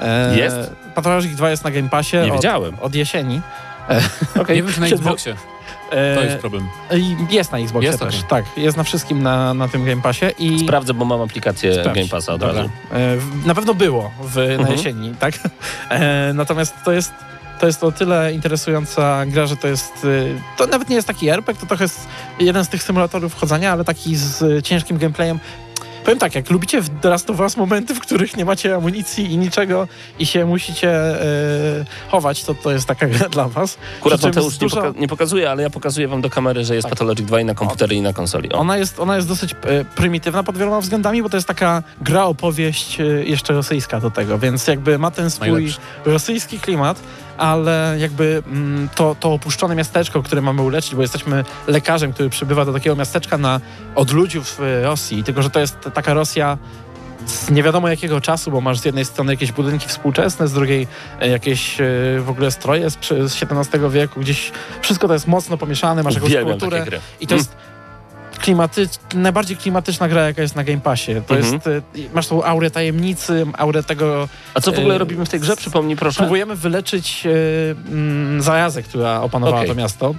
E, Jest? Pathologic 2 jest na Game Passie Nie od, wiedziałem. od jesieni. Okej. Nie wiem, czy na Się Xboxie. E, To jest problem. I jest na Xboxie Jest? też. Okej. Tak, jest na wszystkim na, na tym Game Passie. I Sprawdzę, bo mam aplikację Sprawdź. Game Passa od Dobra. razu. E, Na pewno było w, na Mhm. jesieni, tak? E, Natomiast to jest, to jest o tyle interesująca gra, że to jest. y, To nawet nie jest taki RPG, to trochę jest jeden z tych symulatorów chodzenia, ale taki z ciężkim gameplayem. Powiem tak, jak lubicie w Last of Us momenty, w których nie macie amunicji i niczego i się musicie e, chować, to to jest taka gra dla was. Akurat Mateusz z nie, poka- nie pokazuje, ale ja pokazuję wam do kamery, że jest Tak. Pathologic 2 i na komputery i na konsoli. O. Ona jest, ona jest dosyć e, prymitywna pod wieloma względami, bo to jest taka gra, opowieść e, jeszcze rosyjska do tego, więc jakby ma ten swój Najlepszy. rosyjski klimat, ale jakby mm, to, to opuszczone miasteczko, które mamy uleczyć, bo jesteśmy lekarzem, który przybywa do takiego miasteczka na odludziu w e, Rosji, tylko że to jest taka Rosja z nie wiadomo jakiego czasu, bo masz z jednej strony jakieś budynki współczesne, z drugiej e, jakieś e, w ogóle stroje z, XVII wieku, gdzieś wszystko to jest mocno pomieszane, masz jakąś Uwielbiam kulturę. I to jest klimaty, najbardziej klimatyczna gra, jaka jest na Game Passie. To Mhm. jest, y, masz tą aurę tajemnicy, aurę tego... A co w ogóle e, robimy w tej grze? Przypomnij proszę. Próbujemy wyleczyć y, mm, zarazę, która opanowała Okej. to miasto,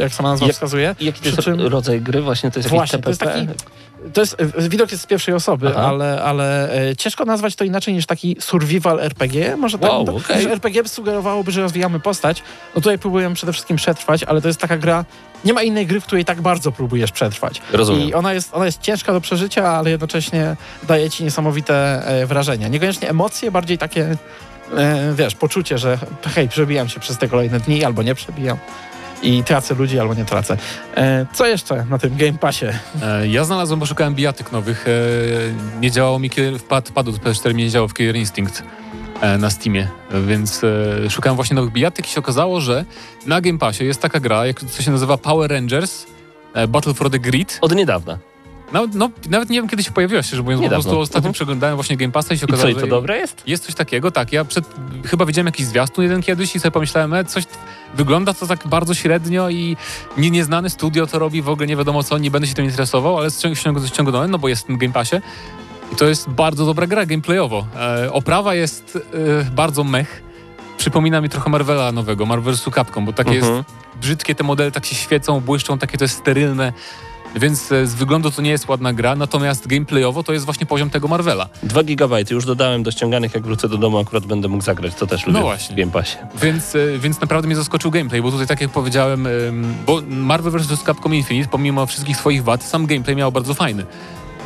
jak sama nazwa Jak- wskazuje. Jaki to jest czym- rodzaj gry? Właśnie to jest Właśnie, jakiś to jest TPP? taki... To jest, y, widok jest z pierwszej osoby, Aha. ale, ale e, ciężko nazwać to inaczej niż taki survival RPG. Może tak, Wow, to, że RPG sugerowałoby, że rozwijamy postać. No tutaj próbujemy przede wszystkim przetrwać, ale to jest taka gra... Nie ma innej gry, w której tak bardzo próbujesz przetrwać. Rozumiem. I ona jest, ona jest ciężka do przeżycia, ale jednocześnie daje ci niesamowite e, wrażenia. Niekoniecznie emocje, bardziej takie, e, wiesz, poczucie, że hej, przebijam się przez te kolejne dni, albo nie przebijam. I tracę ludzi, albo nie tracę. E, co jeszcze na tym Game Passie? E, Ja znalazłem, bo szukałem bijatyk nowych. e, Nie działało mi, kiedy wpad, wpadł do PS4, mi nie działał w Killer Instinct e, na Steamie, więc e, szukałem właśnie nowych bijatyk i się okazało, że na Game Passie jest taka gra, jak, co się nazywa Power Rangers Battle for the Grid. Od niedawna. No, no, nawet nie wiem, kiedy się pojawiła, szczerze mówiąc, bo po prostu ostatnio Mhm. przeglądałem właśnie Game Passa i się I co, okazało, i to że dobre jest? jest coś takiego, tak. Ja przed, chyba widziałem jakiś zwiastun jeden kiedyś i sobie pomyślałem, e, coś wygląda to tak bardzo średnio i nie, nieznane studio to robi, w ogóle nie wiadomo co, nie będę się tym interesował, ale ściąg- ściąg- ściągnąłem, no bo jest w tym Game Passie. I to jest bardzo dobra gra gameplayowo. E, oprawa jest e, bardzo mech. Przypomina mi trochę Marvela nowego, Marvel vs. Capcom, bo takie Mhm. jest brzydkie te modele, tak się świecą, błyszczą, takie to jest sterylne. Więc e, z wyglądu to nie jest ładna gra, natomiast gameplayowo to jest właśnie poziom tego Marvela. 2 gigabajty już dodałem do ściąganych, jak wrócę do domu akurat będę mógł zagrać, to też lubię właśnie. w Game Passie. Więc, e, więc naprawdę mnie zaskoczył gameplay, bo tutaj tak jak powiedziałem, em, bo Marvel vs. Capcom Infinite, pomimo wszystkich swoich wad, sam gameplay miał bardzo fajny.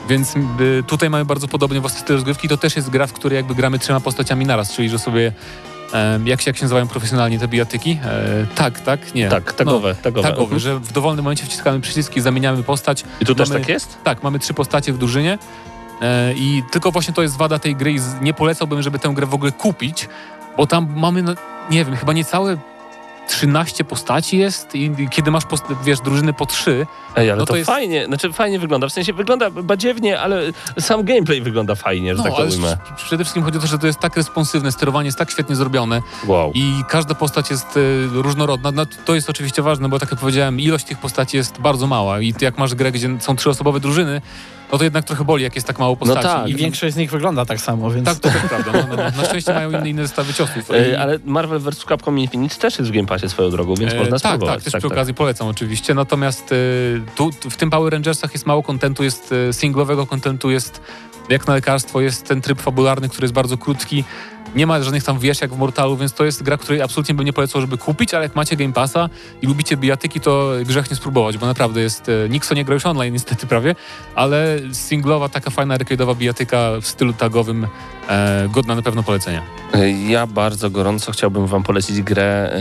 Więc e, tutaj mamy bardzo podobny właśnie styl rozgrywki. To też jest gra, w której jakby gramy trzema postaciami naraz, czyli że sobie jak się, jak się nazywają profesjonalnie te bijatyki? E, tak, tak? Nie. Tak, tagowe, tagowe. Tagowy, Mhm. że w dowolnym momencie wciskamy przyciski, zamieniamy postać. I tu też mamy- tak jest? Tak, mamy trzy postacie w drużynie e, i tylko właśnie to jest wada tej gry i nie polecałbym, żeby tę grę w ogóle kupić, bo tam mamy, no, nie wiem, chyba niecałe 13 postaci jest i kiedy masz, wiesz, drużyny po trzy, Ej, ale No to, to jest- fajnie, znaczy fajnie wygląda, w sensie wygląda badziewnie, ale sam gameplay wygląda fajnie, że no, tak to ujmę. przede wszystkim chodzi o to, że to jest tak responsywne, sterowanie jest tak świetnie zrobione Wow. i każda postać jest e, różnorodna. No, to jest oczywiście ważne, bo tak jak powiedziałem, ilość tych postaci jest bardzo mała i ty jak masz grę, gdzie są trzyosobowe drużyny, no to jednak trochę boli, jak jest tak mało postaci. tak. I większość z nich wygląda tak samo, więc... Tak, to też prawda. No, no, no. Na szczęście mają inne, inne zestawy ciosów. E, I- ale Marvel vs. Capcom Infinite też jest w Game Passie swoją drogą, więc E, można tak, spróbować. tak, też przy okazji polecam oczywiście. Natomiast e, tu, w tym Power Rangersach jest mało kontentu, jest e, singlowego kontentu, jest jak na lekarstwo, jest ten tryb fabularny, który jest bardzo krótki. Nie ma żadnych tam wiesz jak w Mortalu, więc to jest gra, której absolutnie bym nie polecał, żeby kupić, ale jak macie Game Passa i lubicie bijatyki, to grzech nie spróbować, bo naprawdę jest... e, Nikt nie gra już online niestety prawie, ale singlowa, taka fajna arcade'owa bijatyka w stylu tagowym, e, godna na pewno polecenia. Ja bardzo gorąco chciałbym wam polecić grę,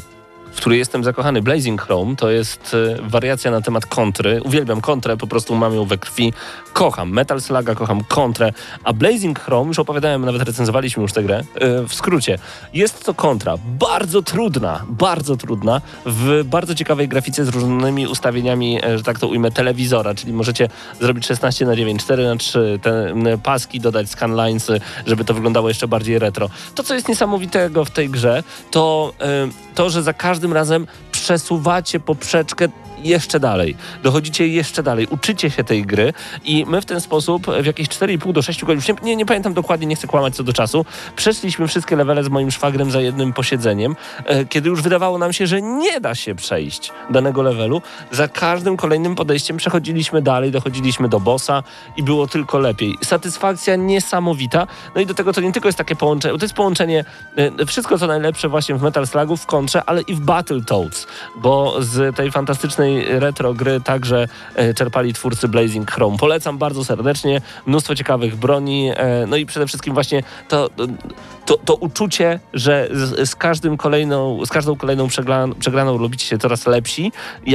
e, w której jestem zakochany. Blazing Chrome to jest e, wariacja na temat kontry. Uwielbiam kontrę, po prostu mam ją we krwi. Kocham Metal Sluga, kocham kontrę. A Blazing Chrome, już opowiadałem, nawet recenzowaliśmy już tę grę, e, w skrócie. Jest to kontra bardzo trudna, bardzo trudna, w bardzo ciekawej grafice z różnymi ustawieniami, e, że tak to ujmę, telewizora, czyli możecie zrobić 16 na 9, 4 na 3, te paski dodać, scanlines, żeby to wyglądało jeszcze bardziej retro. To, co jest niesamowitego w tej grze, to to, że za każdym razem przesuwacie poprzeczkę jeszcze dalej. Dochodzicie jeszcze dalej. Uczycie się tej gry i my w ten sposób w jakieś 4,5 do 6 godzin, nie, nie pamiętam dokładnie, nie chcę kłamać co do czasu, przeszliśmy wszystkie levele z moim szwagrem za jednym posiedzeniem, e, kiedy już wydawało nam się, że nie da się przejść danego levelu. Za każdym kolejnym podejściem przechodziliśmy dalej, dochodziliśmy do bossa i było tylko lepiej. Satysfakcja niesamowita. No i do tego to nie tylko jest takie połączenie, to jest połączenie e, wszystko co najlepsze właśnie w Metal Slugu, w kontrze, ale i w Battletoads, bo z tej fantastycznej retro gry także e, czerpali twórcy Blazing Chrome. Polecam bardzo serdecznie, mnóstwo ciekawych broni, e, no i przede wszystkim właśnie to, to, to uczucie, że z, z, każdym kolejną, z każdą kolejną przegla, przegraną robicie się coraz lepsi,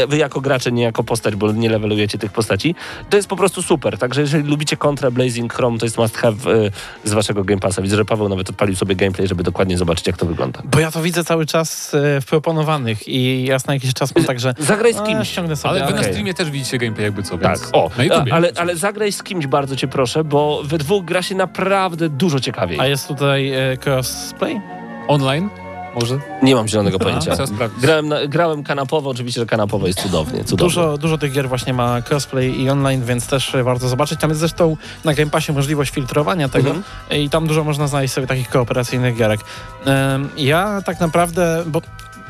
wy jako gracze, nie jako postać, bo nie levelujecie tych postaci, to jest po prostu super. Także jeżeli lubicie kontrę Blazing Chrome, to jest must have e, z waszego Game Passa. Widzę, że Paweł nawet odpalił sobie gameplay, żeby dokładnie zobaczyć, jak to wygląda. Bo ja to widzę cały czas w proponowanych i jas na jakiś czas mam także... Zagraj z kimś. Ściągnę sobie. Ale wy na okej. streamie też widzicie gameplay jakby co, Tak, więc o, na YouTubie. ale, ale zagraj z kimś bardzo cię proszę, bo we dwóch gra się naprawdę dużo ciekawiej. A jest tutaj e, crossplay? Online? Może? Nie mam zielonego pojęcia. Grałem, na, grałem kanapowo, oczywiście, że kanapowo jest cudownie. cudownie. Dużo, dużo tych gier właśnie ma crossplay i online, więc też warto zobaczyć. Tam jest zresztą na Game Passie możliwość filtrowania tego Mhm. i tam dużo można znaleźć sobie takich kooperacyjnych gierek. Em, ja tak naprawdę, bo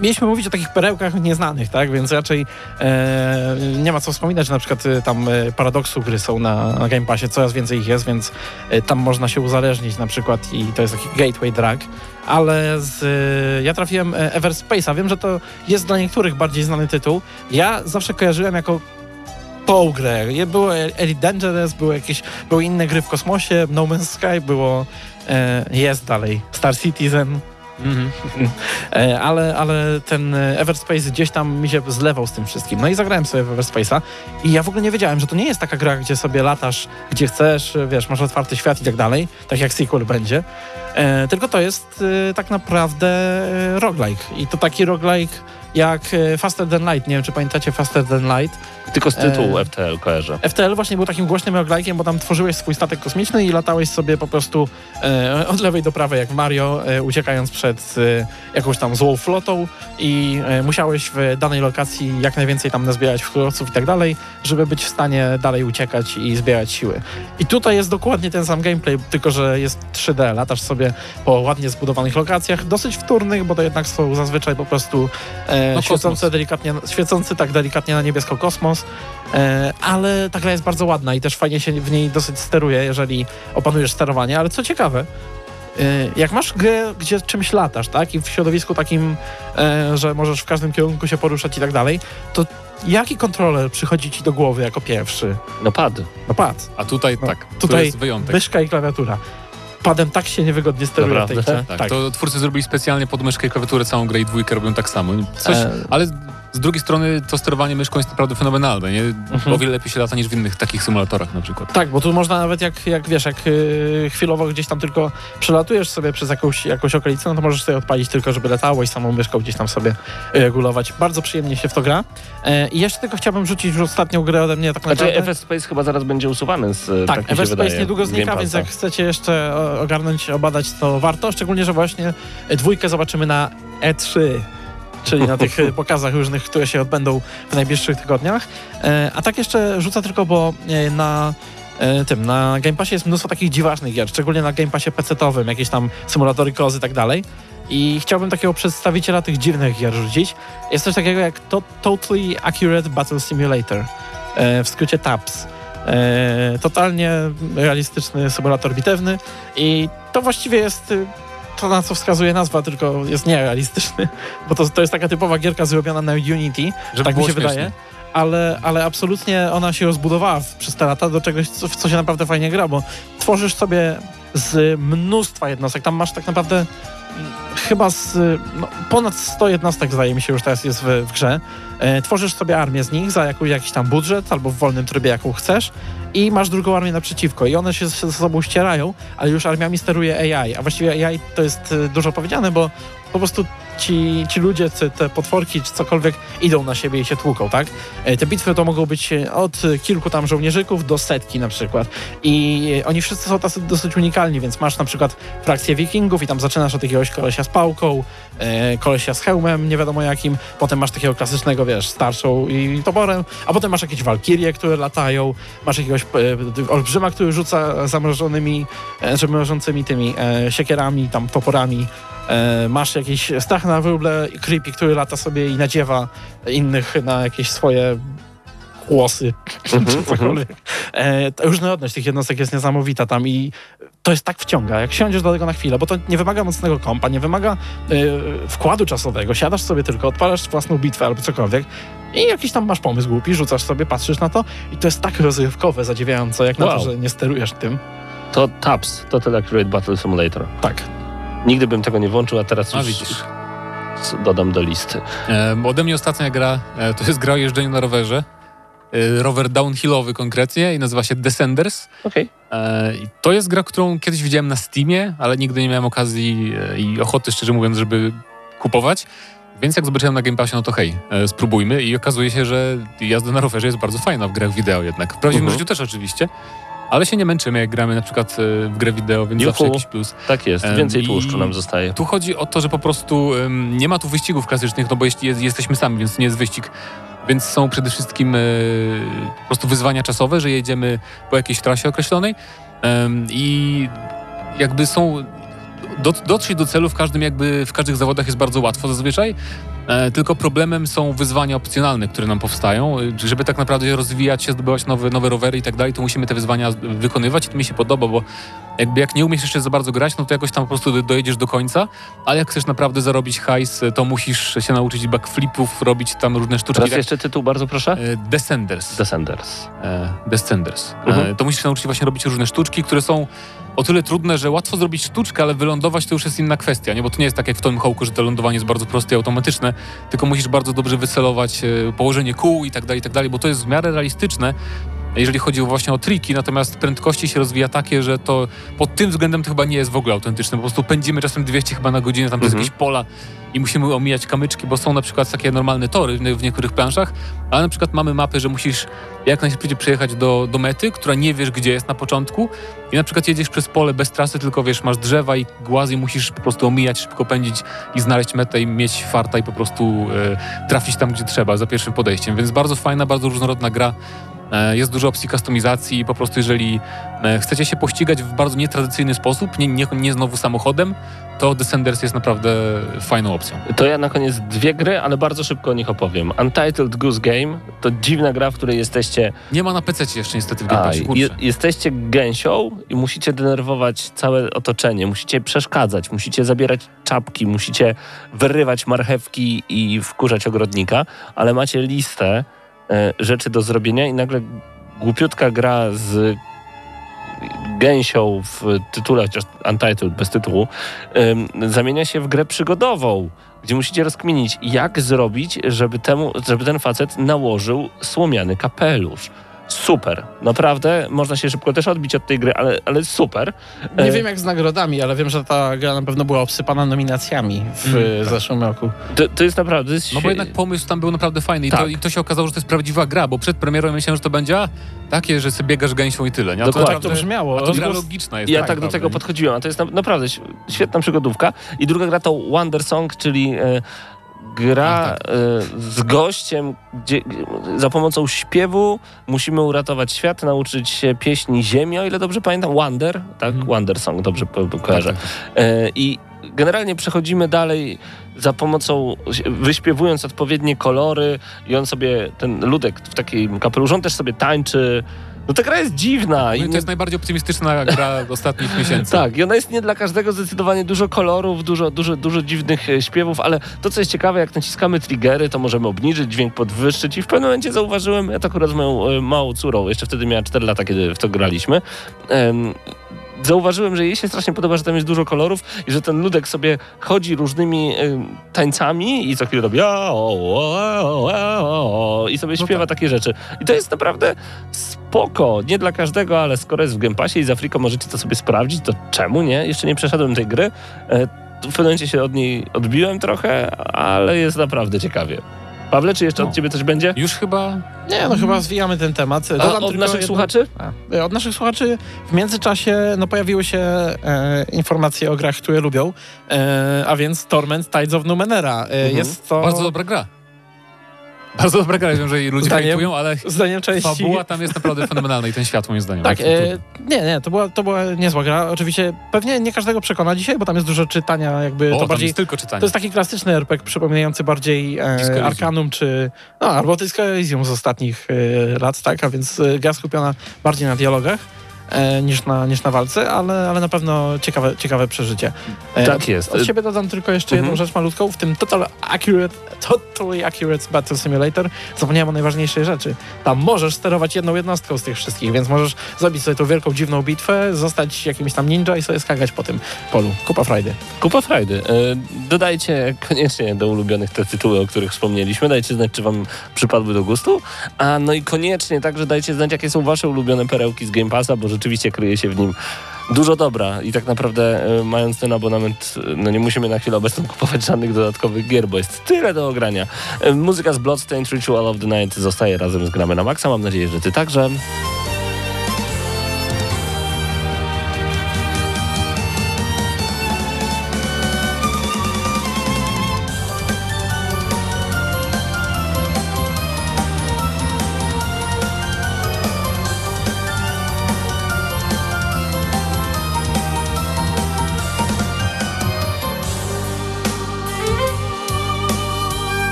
mieliśmy mówić o takich perełkach nieznanych, tak, więc raczej e, nie ma co wspominać, na przykład e, tam e, paradoksu gry są na, na Game Passie, coraz więcej ich jest, więc e, tam można się uzależnić na przykład i to jest taki gateway drug. Ale z, ja trafiłem Everspace'a. Wiem, że to jest dla niektórych bardziej znany tytuł. Ja zawsze kojarzyłem jako tą grę. Było Elite Dangerous, były jakieś, były inne gry w kosmosie, No Man's Sky, było, e, jest dalej, Star Citizen, Mhm. e, ale, ale ten Everspace gdzieś tam mi się zlewał z tym wszystkim. No i zagrałem sobie w Everspace'a i ja w ogóle nie wiedziałem, że to nie jest taka gra, gdzie sobie latasz, gdzie chcesz, wiesz, masz otwarty świat i tak dalej, tak jak sequel będzie, e, tylko to jest e, tak naprawdę e, roguelike i to taki roguelike jak e, Faster Than Light, nie wiem czy pamiętacie Faster Than Light, Tylko z tytułu E, FTL kojarzę. FTL właśnie był takim głośnym roguelike'iem, bo tam tworzyłeś swój statek kosmiczny i latałeś sobie po prostu e, od lewej do prawej jak Mario, e, uciekając przed e, jakąś tam złą flotą i e, musiałeś w danej lokacji jak najwięcej tam nazbierać surowców i tak dalej, żeby być w stanie dalej uciekać i zbierać siły. I tutaj jest dokładnie ten sam gameplay, tylko że jest 3D, latasz sobie po ładnie zbudowanych lokacjach, dosyć wtórnych, bo to jednak są zazwyczaj po prostu e, No, świecące kosmos. delikatnie, świecący tak delikatnie na niebiesko kosmos, E, ale ta gra jest bardzo ładna i też fajnie się w niej dosyć steruje, jeżeli opanujesz sterowanie, ale co ciekawe, e, jak masz grę, gdzie czymś latasz, tak, i w środowisku takim, e, że możesz w każdym kierunku się poruszać i tak dalej, to jaki kontroler przychodzi ci do głowy jako pierwszy? No pad. No pad, A tutaj No, tak, tu tutaj jest wyjątek. myszka i klawiatura. Padem tak się niewygodnie steruje w tej Naprawdę? grze. Tak, to twórcy zrobili specjalnie pod myszkę i klawiaturę całą grę i dwójkę robią tak samo. Coś, E, ale z drugiej strony to sterowanie myszką jest naprawdę fenomenalne, nie? O wiele lepiej się lata niż w innych takich symulatorach na przykład. Tak, bo tu można nawet jak, jak wiesz, jak yy, chwilowo gdzieś tam tylko przelatujesz sobie przez jakąś, jakąś okolicę, no to możesz sobie odpalić tylko, żeby latało i samą myszką gdzieś tam sobie yy, regulować. Bardzo przyjemnie się w to gra. E, I jeszcze tylko chciałbym rzucić już ostatnią grę ode mnie tak Znaczy naprawdę. FS Space chyba zaraz będzie usuwany z tak, tak się Everspace wydaje, niedługo znika, Game więc jak chcecie jeszcze ogarnąć, obadać, to warto. Szczególnie, że właśnie dwójkę zobaczymy na E3 czyli na tych e, pokazach różnych, które się odbędą w najbliższych tygodniach. E, A tak jeszcze rzucę tylko, bo e, na tym, na Game Passie jest mnóstwo takich dziwacznych gier, szczególnie na Game Passie PC-owym, jakieś tam symulatory kozy i tak dalej. I chciałbym takiego przedstawiciela tych dziwnych gier rzucić. Jest coś takiego jak to, Totally Accurate Battle Simulator, w skrócie TAPS. Totalnie realistyczny symulator bitewny i to właściwie jest y, to, na co wskazuje nazwa, tylko jest nierealistyczny, bo to, to jest taka typowa gierka zrobiona na Unity, Żeby tak mi się śmiesznie. wydaje. Ale, ale absolutnie ona się rozbudowała w, przez te lata do czegoś, co, w co się naprawdę fajnie gra, bo tworzysz sobie z mnóstwa jednostek. Tam masz tak naprawdę chyba z no, ponad 100 jednostek, zdaje mi się, już teraz jest w, w grze. E, tworzysz sobie armię z nich za jakiś, jakiś tam budżet albo w wolnym trybie, jaką chcesz i masz drugą armię naprzeciwko i one się ze sobą ścierają, ale już armiami steruje AI, a właściwie AI to jest e, dużo powiedziane, bo po prostu ci, ci ludzie, te, te potworki czy cokolwiek idą na siebie i się tłuką, tak? E, Te bitwy to mogą być e, od kilku tam żołnierzyków do setki na przykład. I e, oni wszyscy są tacy dosyć unikalni, więc masz na przykład frakcję wikingów i tam zaczynasz od jakiegoś kolesia z pałką, kolesia z hełmem, nie wiadomo jakim, potem masz takiego klasycznego, wiesz, starszą i toporem, a potem masz jakieś walkirie, które latają, masz jakiegoś olbrzyma, który rzuca zamrożonymi, zamrożącymi tymi siekierami, tam toporami, masz jakiś strach na wróble, creepy, który lata sobie i nadziewa innych na jakieś swoje głosy, czy cokolwiek. E, ta różnorodność tych jednostek jest niesamowita tam i to jest tak wciąga, jak siądziesz do tego na chwilę, bo to nie wymaga mocnego kompa, nie wymaga e, wkładu czasowego, siadasz sobie tylko, odpalasz własną bitwę albo cokolwiek i jakiś tam masz pomysł głupi, rzucasz sobie, patrzysz na to i to jest tak rozrywkowe, zadziwiające, jak na Wow. to, że nie sterujesz tym. To TAPS, Total Accurate Battle Simulator. Tak. Nigdy bym tego nie włączył, a teraz A już widzisz. Dodam do listy. E, ode mnie ostatnia gra e, to jest gra o jeżdżeniu na rowerze. E, rower downhillowy konkretnie i nazywa się Descenders. Okej. E, to jest gra, którą kiedyś widziałem na Steamie, ale nigdy nie miałem okazji e, i ochoty, szczerze mówiąc, żeby kupować. Więc jak zobaczyłem na Game Passie, no to hej, e, spróbujmy i okazuje się, że jazda na rowerze jest bardzo fajna w grach wideo jednak. W prawdziwym Mhm. życiu też oczywiście, ale się nie męczymy, jak gramy na przykład e, w grę wideo, więc Juhu. zawsze jakiś plus. Tak jest, więcej i- tłuszczu nam zostaje. Tu chodzi o to, że po prostu nie ma tu wyścigów klasycznych, no bo jeśli jest, jesteśmy sami, więc nie jest wyścig. Więc są przede wszystkim e, po prostu wyzwania czasowe, że jedziemy po jakiejś trasie określonej i jakby są do, dotrzeć do celu w każdym jakby w każdych zawodach jest bardzo łatwo zazwyczaj. E, tylko problemem są wyzwania opcjonalne, które nam powstają. E, Żeby tak naprawdę rozwijać się, zdobywać nowe, nowe rowery i tak dalej, to musimy te wyzwania wykonywać i to mi się podoba, bo jakby jak nie umiesz jeszcze za bardzo grać, no to jakoś tam po prostu do- dojedziesz do końca, ale jak chcesz naprawdę zarobić hajs, to musisz się nauczyć backflipów, robić tam różne sztuczki. Teraz Tak, jeszcze tytuł, bardzo proszę. e, Descenders. Descenders. E, Descenders. Mhm. E, to musisz się nauczyć właśnie robić różne sztuczki, które są o tyle trudne, że łatwo zrobić sztuczkę, ale wylądować to już jest inna kwestia, nie? Bo to nie jest tak jak w Tony Hawk'u, że to lądowanie jest bardzo proste i automatyczne, tylko musisz bardzo dobrze wycelować e, położenie kół i tak dalej, i tak dalej, bo to jest w miarę realistyczne, jeżeli chodzi właśnie o triki, natomiast prędkości się rozwija takie, że to pod tym względem to chyba nie jest w ogóle autentyczne. Po prostu pędzimy czasem 200 chyba na godzinę tam przez Mhm. jakieś pola i musimy omijać kamyczki, bo są na przykład takie normalne tory w niektórych planszach, ale na przykład mamy mapy, że musisz jak najszybciej przyjechać do, do mety, która nie wiesz gdzie jest na początku i na przykład jedziesz przez pole bez trasy, tylko wiesz, masz drzewa i głazy i musisz po prostu omijać, szybko pędzić i znaleźć metę i mieć farta i po prostu e, trafić tam, gdzie trzeba za pierwszym podejściem. Więc bardzo fajna, bardzo różnorodna gra. E, Jest dużo opcji kustomizacji i po prostu jeżeli e, chcecie się pościgać w bardzo nietradycyjny sposób, nie, nie, nie znowu samochodem, to Descenders jest naprawdę fajną opcją. To ja na koniec dwie gry, ale bardzo szybko o nich opowiem. Untitled Goose Game to dziwna gra, w której jesteście Nie ma na PC jeszcze niestety w Game Passie, je, jesteście gęsią i musicie denerwować całe otoczenie, musicie przeszkadzać, musicie zabierać czapki, musicie wyrywać marchewki i wkurzać ogrodnika, ale macie listę rzeczy do zrobienia i nagle głupiutka gra z gęsią w tytule, chociaż Untitled, bez tytułu, zamienia się w grę przygodową, gdzie musicie rozkminić, jak zrobić, żeby, temu, żeby ten facet nałożył słomiany kapelusz. Super. Naprawdę można się szybko też odbić od tej gry, ale, ale super. Nie E, wiem jak z nagrodami, ale wiem, że ta gra na pewno była obsypana nominacjami w Mm, e, zeszłym roku. To, to jest naprawdę... to jest No bo jednak pomysł tam był naprawdę fajny i, to, Tak. i to się okazało, że to jest prawdziwa gra, bo przed premierą myślałem, że to będzie a, takie, że sobie biegasz gęsią i tyle. Nie? A Dokładnie. Tak to brzmiało. A to gra logiczna jest. Ja tak, tak do tego podchodziłem, a to jest na, naprawdę świetna przygodówka. I druga gra to Wonder Song, czyli e, gra Ach, tak. e, z gościem, gdzie za pomocą śpiewu musimy uratować świat, nauczyć się pieśni Ziemi, o ile dobrze pamiętam. Wonder, tak? Mhm. Wonder Song, dobrze kojarzę. Tak, tak. E, I generalnie przechodzimy dalej za pomocą, wyśpiewując odpowiednie kolory i on sobie, ten ludek w takim kapeluszu, on też sobie tańczy. No ta gra jest dziwna. No i i nie- to jest najbardziej optymistyczna gra ostatnich miesięcy. tak, i ona jest nie dla każdego zdecydowanie dużo kolorów, dużo, dużo, dużo dziwnych e, śpiewów, ale to, co jest ciekawe, jak naciskamy triggery, to możemy obniżyć dźwięk, podwyższyć i w pewnym momencie zauważyłem, ja to akurat z moją e, małą córą, jeszcze wtedy miała 4 lata, kiedy w to graliśmy, Zauważyłem, że jej się strasznie podoba, że tam jest dużo kolorów i że ten ludek sobie chodzi różnymi em, tańcami i co chwilę robi "A, o, o, o, o", i sobie No śpiewa tak. takie rzeczy. I to jest naprawdę spoko. Nie dla każdego, ale skoro jest w Game Passie i z Afriką możecie to sobie sprawdzić, to czemu nie? Jeszcze nie przeszedłem tej gry. E, w pewnym momencie się od niej odbiłem trochę, ale jest naprawdę ciekawie. Pawle, czy jeszcze No. od ciebie coś będzie? Już chyba Nie, no chyba zwijamy ten temat. A od naszych jedno- słuchaczy? E, Od naszych słuchaczy w międzyczasie no, pojawiły się e, informacje o grach, które lubią, e, a więc Torment Tides of Numenera. E, Mhm. Jest to bardzo dobra gra. Bardzo dobra gra, wiem, że jej ludzie Zdaniem- hejtują, ale zdaniem części... fabuła tam jest naprawdę fenomenalna i ten świat moim zdaniem. Tak, e, nie, nie, to była, to była niezła gra. Oczywiście pewnie nie każdego przekona dzisiaj, bo tam jest dużo czytania, jakby o, to bardziej... jest tylko czytanie. To jest taki klasyczny RPG przypominający bardziej e. Arkanum czy... No, albo Disco Elysium z ostatnich e, lat, tak? A więc e, gra skupiona bardziej na dialogach niż, na, niż na walce, ale, ale na pewno ciekawe, ciekawe przeżycie. E, Tak jest. Od siebie dodam tylko jeszcze jedną Mhm. rzecz malutką. W tym Total Accurate, Totally Accurate Battle Simulator zapomniałem o najważniejszej rzeczy. Tam możesz sterować jedną jednostką z tych wszystkich, więc możesz zrobić sobie tą wielką, dziwną bitwę, zostać jakimś tam ninja i sobie skakać po tym polu. Kupa frajdy. Kupa frajdy. E, Dodajcie koniecznie do ulubionych te tytuły, o których wspomnieliśmy. Dajcie znać, czy wam przypadły do gustu. A no i koniecznie także dajcie znać, jakie są wasze ulubione perełki z Game Passa, bo rzeczywiście kryje się w nim dużo dobra i tak naprawdę e, mając ten abonament, e, no nie musimy na chwilę obecną kupować żadnych dodatkowych gier, bo jest tyle do ogrania. E, Muzyka z Bloodstained Ritual of the Night zostaje razem z Gramy na Maxa. Mam nadzieję, że ty także.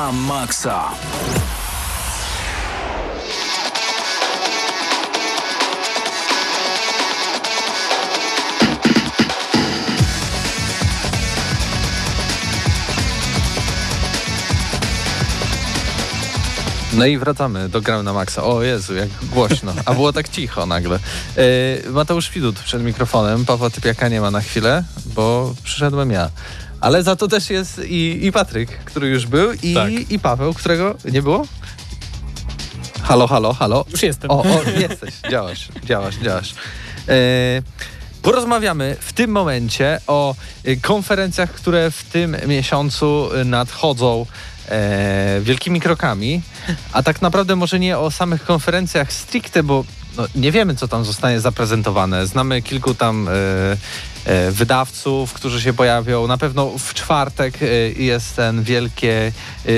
Na maksa. No i wracamy do Gramy na Maxa. O Jezu, jak głośno. A było tak cicho nagle. E, Mateusz Widut przed mikrofonem. Pawła Typiaka nie ma na chwilę, bo przyszedłem ja. Ale za to też jest i, i Patryk, który już był, i, Tak. i Paweł, którego nie było? Halo, halo, halo. Już jestem. O, o jesteś, działasz, działasz, działasz. E, porozmawiamy w tym momencie o y, konferencjach, które w tym miesiącu y, nadchodzą e, wielkimi krokami, a tak naprawdę może nie o samych konferencjach stricte, bo no, nie wiemy, co tam zostanie zaprezentowane. Znamy kilku tam e, e, wydawców, którzy się pojawią. Na pewno w czwartek e, jest ten wielkie, e,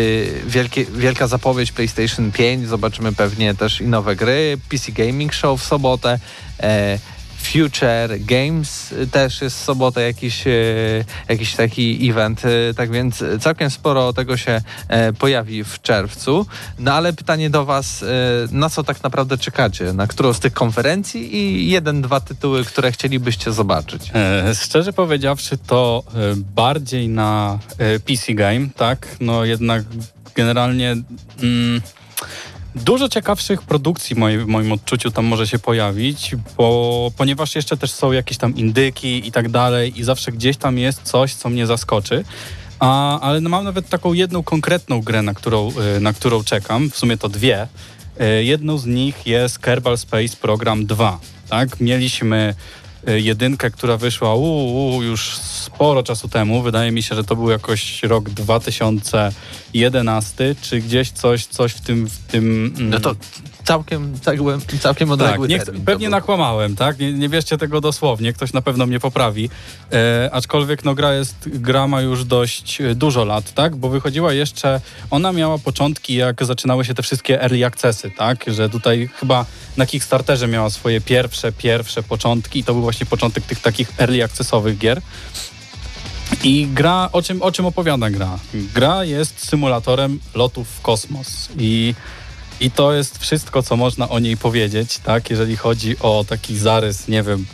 wielkie, wielka zapowiedź PlayStation 5. Zobaczymy pewnie też i nowe gry. PC Gaming Show w sobotę. Future Games też jest w sobotę jakiś, e, jakiś taki event, e, tak więc całkiem sporo tego się e, pojawi w czerwcu. No ale pytanie do Was, na co tak naprawdę czekacie? Na którą z tych konferencji i jeden, dwa tytuły, które chcielibyście zobaczyć? Szczerze powiedziawszy, to bardziej na PC Game, tak? No jednak generalnie mm, dużo ciekawszych produkcji w moim, w moim odczuciu tam może się pojawić, bo ponieważ jeszcze też są jakieś tam indyki i tak dalej i zawsze gdzieś tam jest coś, co mnie zaskoczy. A, ale no mam nawet taką jedną konkretną grę, na którą, e, na którą czekam, w sumie to dwie. E, Jedną z nich jest Kerbal Space Program 2. Tak? Mieliśmy y, jedynkę, która wyszła uu, już sporo czasu temu. Wydaje mi się, że to był jakoś rok 2011, czy gdzieś coś, coś w tym... W tym mm, No to całkiem, całkiem, całkiem odległy tak, termin. pewnie nakłamałem, tak? Nie, nie bierzcie tego dosłownie, ktoś na pewno mnie poprawi. E, aczkolwiek no, gra, jest, gra ma już dość e, dużo lat, tak? Bo wychodziła jeszcze, ona miała początki, jak zaczynały się te wszystkie early accessy, tak? Że tutaj chyba na Kickstarterze miała swoje pierwsze, pierwsze początki i to był właśnie początek tych takich early accessowych gier. I gra, o czym, o czym opowiada gra? Gra jest symulatorem lotów w kosmos i i to jest wszystko, co można o niej powiedzieć, tak? Jeżeli chodzi o taki zarys, nie wiem,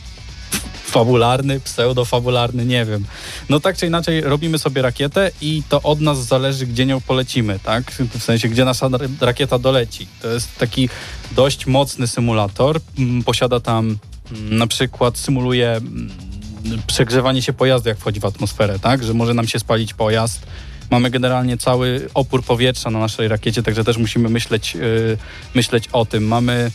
fabularny, pseudofabularny, nie wiem. No tak czy inaczej robimy sobie rakietę i to od nas zależy, gdzie nią polecimy, tak? W sensie, gdzie nasza ra- rakieta doleci. To jest taki dość mocny symulator. Mm, Posiada tam mm, na przykład, symuluje mm, przegrzewanie się pojazdu, jak wchodzi w atmosferę, tak? Że może nam się spalić pojazd. Mamy generalnie cały opór powietrza na naszej rakiecie, także też musimy myśleć, yy, myśleć o tym. Mamy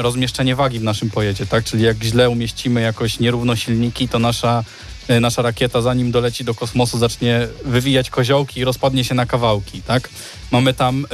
rozmieszczenie wagi w naszym pojedzie, tak? Czyli jak źle umieścimy jakoś nierówno silniki, to nasza, y, nasza rakieta zanim doleci do kosmosu zacznie wywijać koziołki i rozpadnie się na kawałki, tak? Mamy tam y,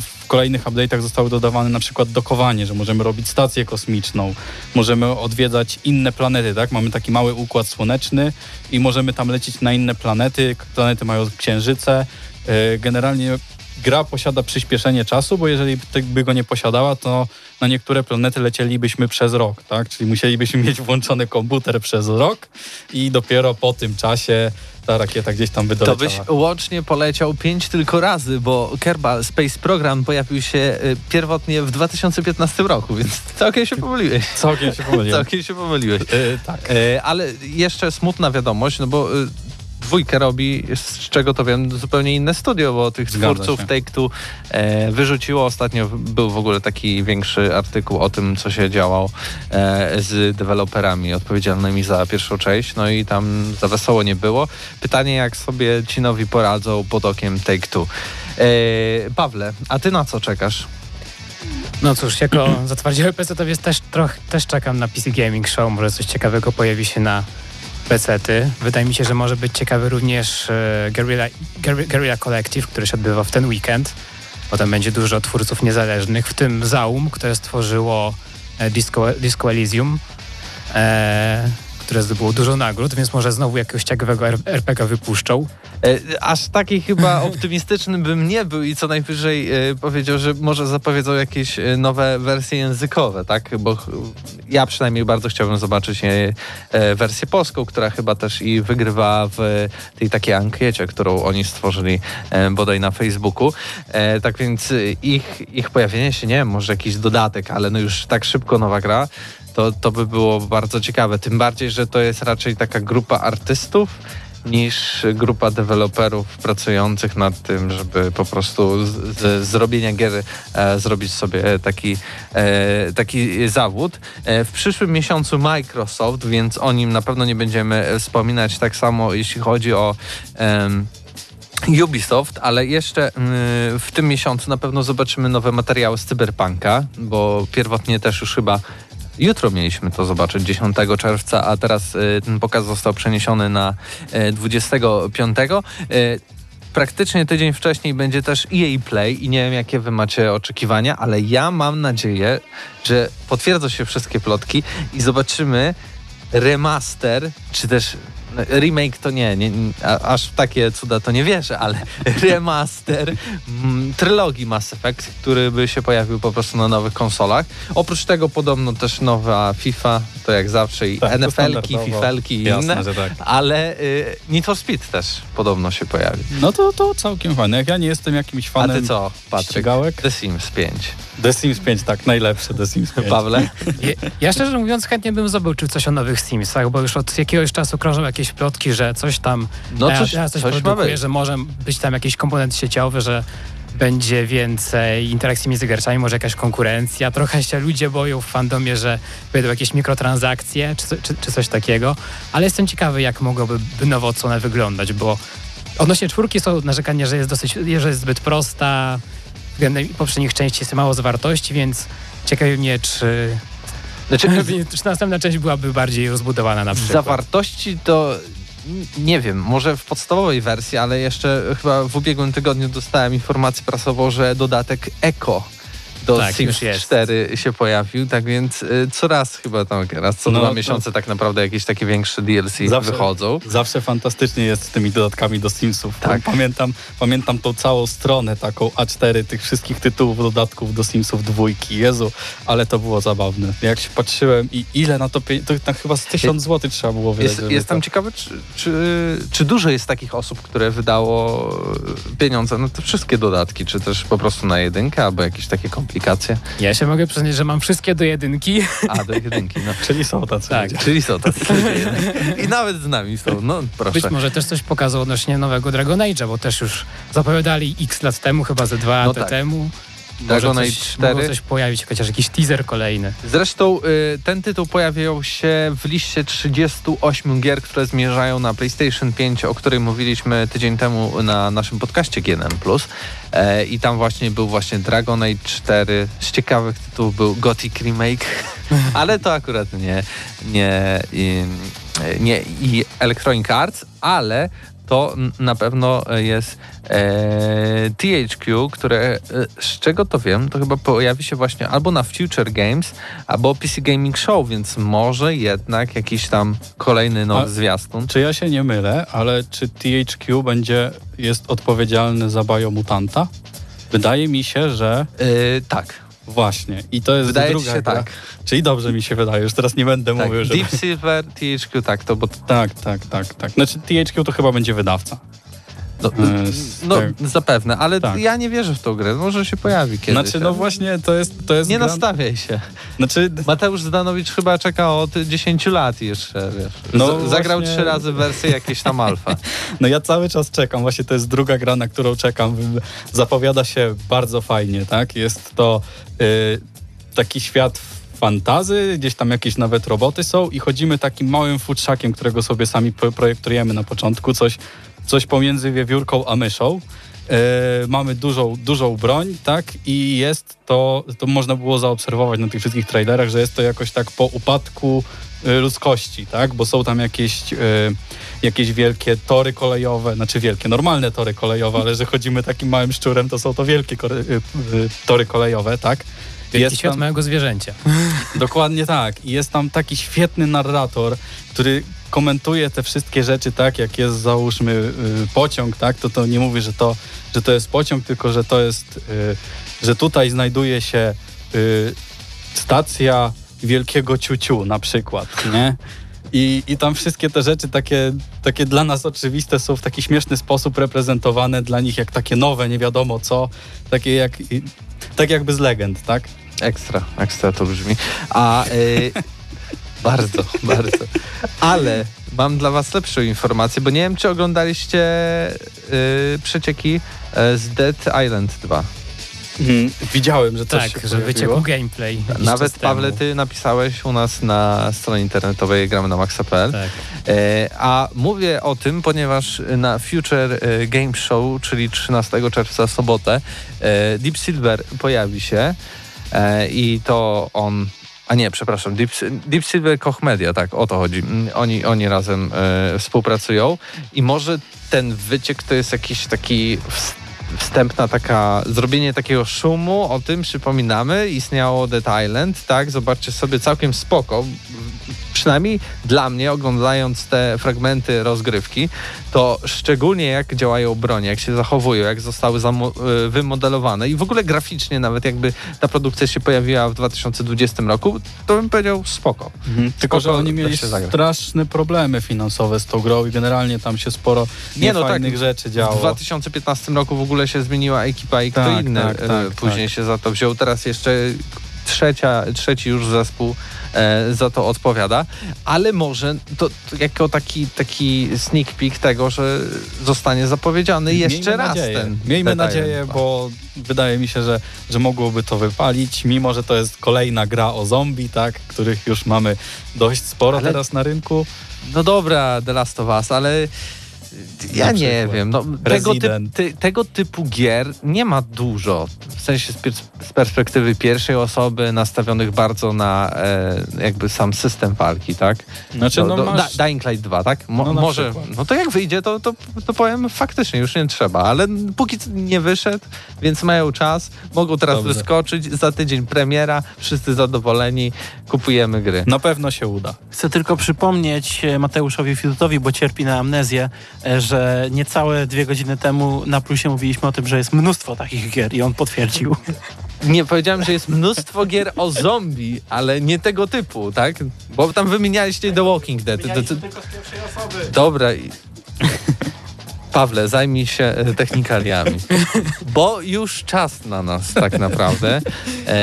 w kolejnych update'ach zostały dodawane na przykład dokowanie, że możemy robić stację kosmiczną, możemy odwiedzać inne planety, tak? Mamy taki mały układ słoneczny i możemy tam lecieć na inne planety. Planety mają księżyce. Y, Generalnie gra posiada przyspieszenie czasu, bo jeżeli by- go nie posiadała, to na niektóre planety lecielibyśmy przez rok, tak? Czyli musielibyśmy mieć włączony komputer przez rok i dopiero po tym czasie ta rakieta gdzieś tam by To doleciała. byś łącznie poleciał pięć tylko razy, bo Kerbal Space Program pojawił się y, pierwotnie w 2015 roku, więc całkiem się pomyliłeś. Całkiem się pomyliłem. Całkiem się pomyliłeś. Y, tak. E, ale jeszcze smutna wiadomość, no bo y, dwójkę robi, z czego to wiem, zupełnie inne studio, bo tych Zgadza twórców. Take-Two e, wyrzuciło. Ostatnio był w ogóle taki większy artykuł o tym, co się działo e, z deweloperami odpowiedzialnymi za pierwszą część, no i tam za wesoło nie było. Pytanie, jak sobie ci nowi poradzą pod okiem Take-Two. E, Pawle, a ty na co czekasz? No cóż, jako zatwardziały PC to jest też, troch, też czekam na PC Gaming Show. Może coś ciekawego pojawi się na PC-ty. Wydaje mi się, że może być ciekawy również e, Guerrilla, Guerri- Guerrilla Collective, który się odbywa w ten weekend. Potem będzie dużo twórców niezależnych, w tym Zaum, które stworzyło e, Disco, Disco Elysium, e, które zdobyło dużo nagród, więc może znowu jakiegoś ciekawego R- RPG wypuszczą. E, aż taki chyba optymistyczny bym nie był i co najwyżej e, powiedział, że może zapowiedzą jakieś e, nowe wersje językowe, tak? Bo ja przynajmniej bardzo chciałbym zobaczyć wersję polską, która chyba też i wygrywa w tej takiej ankiecie, którą oni stworzyli bodaj na Facebooku. Tak więc ich, ich pojawienie się, nie wiem, może jakiś dodatek, ale no już tak szybko nowa gra, to, to by było bardzo ciekawe. Tym bardziej, że to jest raczej taka grupa artystów, niż grupa deweloperów pracujących nad tym, żeby po prostu z, z zrobienia gier e, zrobić sobie taki, e, taki zawód. E, w przyszłym miesiącu Microsoft, więc o nim na pewno nie będziemy wspominać tak samo, jeśli chodzi o Ubisoft, ale jeszcze mm, w tym miesiącu na pewno zobaczymy nowe materiały z Cyberpunka, bo pierwotnie też już chyba jutro mieliśmy to zobaczyć, 10 czerwca, a teraz y, ten pokaz został przeniesiony na y, 25. Y, Praktycznie tydzień wcześniej będzie też EA Play i nie wiem, jakie wy macie oczekiwania, ale ja mam nadzieję, że potwierdzą się wszystkie plotki i zobaczymy remaster, czy też remake to nie, nie a, aż w takie cuda to nie wierzę, ale remaster mm, trylogii Mass Effect, który by się pojawił po prostu na nowych konsolach. Oprócz tego podobno też nowa FIFA, to jak zawsze i Tak, NFL-ki. FIFA-ki i Jasne, inne, że tak. ale y, Need for Speed też podobno się pojawi. No to, to całkiem fajne. Jak ja nie jestem jakimś A fanem ty co, Patryk? ścigałek, The Sims 5. The Sims 5, tak, najlepszy The Sims 5. Pawle? Ja, ja szczerze mówiąc chętnie bym zobaczył coś o nowych Simsach, bo już od jakiegoś czasu krążą jakieś plotki, że coś tam No teraz- coś- teraz coś, coś ma produkuje, że może być tam jakiś komponent sieciowy, że będzie więcej interakcji między graczami, może jakaś konkurencja. Trochę się ludzie boją w fandomie, że będą jakieś mikrotransakcje czy, czy, czy coś takiego, ale jestem ciekawy, jak mogłoby by nowo odsłona wyglądać, bo odnośnie czwórki są narzekania, że jest dosyć, że jest zbyt prosta, względem poprzednich części jest mało zawartości, więc ciekawi mnie, czy Znaczy, Czy następna część byłaby bardziej rozbudowana na przykład. zawartości to nie wiem, może w podstawowej wersji, ale jeszcze chyba w ubiegłym tygodniu dostałem informację prasową, że dodatek Eco do Tak, Sims już jest. 4 się pojawił, tak więc y, co raz chyba tam, raz co No, dwa miesiące tak naprawdę jakieś takie większe DLC Zawsze- wychodzą. Zawsze fantastycznie jest z tymi dodatkami do Simsów. Tak. Pamiętam, pamiętam tą całą stronę taką A4 tych wszystkich tytułów, dodatków do Simsów dwójki. Jezu, ale to było zabawne. Jak się patrzyłem i ile na to to tam chyba z tysiąc złotych trzeba było wydać. Jest, jestem to- ciekawy, czy, czy, czy dużo jest takich osób, które wydało pieniądze na te wszystkie dodatki, czy też po prostu na jedynkę, albo jakieś takie komplikacje. Ja się mogę przyznać, że mam wszystkie do jedynki. A, do jedynki, no. Czyli są tacy Tak. ludzie. Czyli są tacy ludzie. I nawet z nami są, no proszę. Być może też coś pokazał odnośnie nowego Dragon Age'a, bo też już zapowiadali x lat temu, chyba ze dwa No lata tak. temu. Dragon Może Age coś, 4. mogło coś pojawić, chociaż jakiś teaser kolejny. Zresztą y, ten tytuł pojawiał się w liście 38 gier, które zmierzają na PlayStation 5, o której mówiliśmy tydzień temu na naszym podcaście GNM+. E, I tam właśnie był właśnie Dragon Age 4. Z ciekawych tytułów był Gothic Remake, ale to akurat nie, nie, i, nie i Electronic Arts, ale to na pewno jest e, THQ, które e, z czego to wiem, to chyba pojawi się właśnie albo na Future Games, albo PC Gaming Show, więc może jednak jakiś tam kolejny nowy A- zwiastun. Czy ja się nie mylę, ale czy THQ będzie, jest odpowiedzialny za Biomutanta? Wydaje mi się, że E, tak, właśnie. I to jest wydaje druga się gra. tak. Czyli dobrze mi się wydaje, już teraz nie będę tak. mówił, że... Deep Silver, THQ, tak, to bo Tak, tak, tak, tak. Znaczy THQ to chyba będzie wydawca. No, E, z no te- zapewne, ale Tak. ja nie wierzę w tą grę, może się pojawi kiedyś. Znaczy, no właśnie, to jest... To jest Nie nastawiaj się. Znaczy, Mateusz Zdanowicz chyba czeka od 10 lat jeszcze, wiesz. No Z- Zagrał właśnie- trzy razy wersję jakieś tam alfa. no ja cały czas czekam, właśnie to jest druga gra, na którą czekam. Zapowiada się bardzo fajnie, tak? Jest to y, taki świat fantazy, gdzieś tam jakieś nawet roboty są i chodzimy takim małym futrzakiem, którego sobie sami pro- projektujemy na początku, coś, coś pomiędzy wiewiórką a myszą. E, mamy dużą, dużą broń, tak? I jest to, to można było zaobserwować na tych wszystkich trailerach, że jest to jakoś tak po upadku e, ludzkości, tak? Bo są tam jakieś, e, jakieś wielkie tory kolejowe, znaczy wielkie, normalne tory kolejowe, ale że chodzimy takim małym szczurem, to są to wielkie tory kolejowe, tak? Wielki Jest świat tam- małego zwierzęcia. Dokładnie tak. I jest tam taki świetny narrator, który komentuje te wszystkie rzeczy tak, jak jest załóżmy y, pociąg, tak, to to nie mówi, że to, że to jest pociąg, tylko że to jest, y, że tutaj znajduje się y, stacja wielkiego ciuciu na przykład, nie? I, I tam wszystkie te rzeczy takie, takie dla nas oczywiste są w taki śmieszny sposób reprezentowane dla nich jak takie nowe, nie wiadomo co, takie jak, tak jakby z legend, tak? Ekstra, ekstra to brzmi. A y, bardzo, bardzo. Ale mam dla was lepszą informację, bo nie wiem, czy oglądaliście y, przecieki y, z Dead Island 2. Mhm. Widziałem, że coś Tak, się że pojawiło. wyciekł gameplay. Nawet Pawle, ty napisałeś u nas na stronie internetowej gramy na maxa.pl. Tak. E, a mówię o tym, ponieważ na Future e, Game Show, czyli 13 czerwca, sobotę, e, Deep Silver pojawi się e, i to on. A nie, przepraszam, Deep, Deep Silver Koch Media, tak, o to chodzi. Mm, Oni, oni razem e, współpracują i może ten wyciek to jest jakiś taki ws- wstępna taka, zrobienie takiego szumu, o tym przypominamy, istniało Dead Island, tak, zobaczcie sobie, całkiem spoko, przynajmniej dla mnie, oglądając te fragmenty rozgrywki, to szczególnie jak działają bronie, jak się zachowują, jak zostały y, wymodelowane i w ogóle graficznie nawet jakby ta produkcja się pojawiła w 2020 roku, to bym powiedział spoko. Mhm. Tylko, że oni mieli straszne problemy finansowe z tą grą i generalnie tam się sporo Nie, no tak, rzeczy W działo. 2015 roku w ogóle się zmieniła ekipa i kto Tak, inny tak, e, tak, później tak. się za to wziął. Teraz jeszcze trzecia, trzeci już zespół e, za to odpowiada, ale może to, to jako taki, taki sneak peek tego, że zostanie zapowiedziany jeszcze Miejmy raz nadzieję. ten Miejmy nadzieję, bo wydaje mi się, że, że mogłoby to wypalić, mimo że to jest kolejna gra o zombie, tak, których już mamy dość sporo Ale- teraz na rynku. No dobra, The Last of Us, ale Ja nie przykład. wiem, no, tego, typ, Resident. ty, tego typu gier nie ma dużo. W sensie z, perspektywy pierwszej osoby nastawionych bardzo na e, jakby sam system walki, tak? Znaczy, no do, masz... Da, Dying Light 2, tak? Mo, No, może, przykład. no to jak wyjdzie, to, to, to powiem faktycznie, już nie trzeba, ale póki co nie wyszedł, więc mają czas, mogą teraz Dobrze. wyskoczyć, za tydzień premiera, wszyscy zadowoleni, kupujemy gry. Na pewno się uda. Chcę tylko przypomnieć e, Mateuszowi Fidutowi, bo cierpi na amnezję, że niecałe dwie godziny temu na Plusie mówiliśmy o tym, że jest mnóstwo takich gier i on potwierdził. Nie powiedziałem, że jest mnóstwo gier o zombie, ale nie tego typu, tak? Bo tam wymienialiście The Walking Dead. To- to- tylko z pierwszej osoby. Dobra. i- Pawle, zajmij się e, technikaliami. Bo już czas na nas tak naprawdę. E,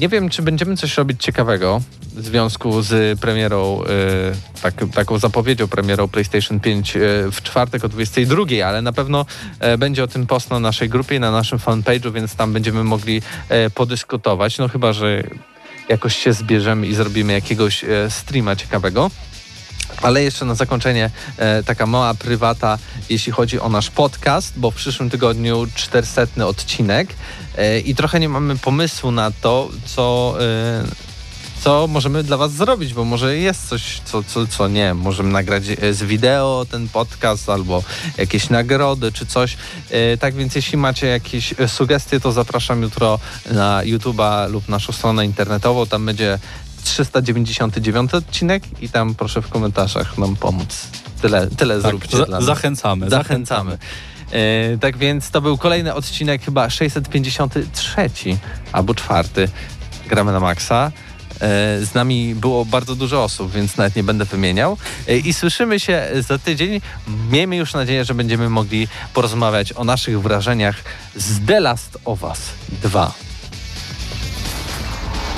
nie wiem, czy będziemy coś robić ciekawego w związku z premierą, e, tak, taką zapowiedzią premierą PlayStation 5 e, w czwartek o 22, ale na pewno e, będzie o tym post na naszej grupie na naszym fanpage'u, więc tam będziemy mogli e, podyskutować. No chyba, że jakoś się zbierzemy i zrobimy jakiegoś e, streama ciekawego. Ale jeszcze na zakończenie e, taka mała prywata, jeśli chodzi o nasz podcast, bo w przyszłym tygodniu 400 odcinek. E, i trochę nie mamy pomysłu na to, co, e, co możemy dla Was zrobić, bo może jest coś, co, co, co nie. Możemy nagrać e, z wideo ten podcast albo jakieś nagrody czy coś. E, tak więc jeśli macie jakieś e, sugestie, to zapraszam jutro na YouTube'a lub naszą stronę internetową, tam będzie 399 odcinek i tam proszę w komentarzach nam pomóc. Tyle, tyle Tak, zróbcie za- dla nas. zachęcamy. Zachęcamy. E, tak więc to był kolejny odcinek, chyba 653 albo czwarty. Gramy na maksa. E, Z nami było bardzo dużo osób, więc nawet nie będę wymieniał. E, I słyszymy się za tydzień. Miejmy już nadzieję, że będziemy mogli porozmawiać o naszych wrażeniach z The Last of Us 2.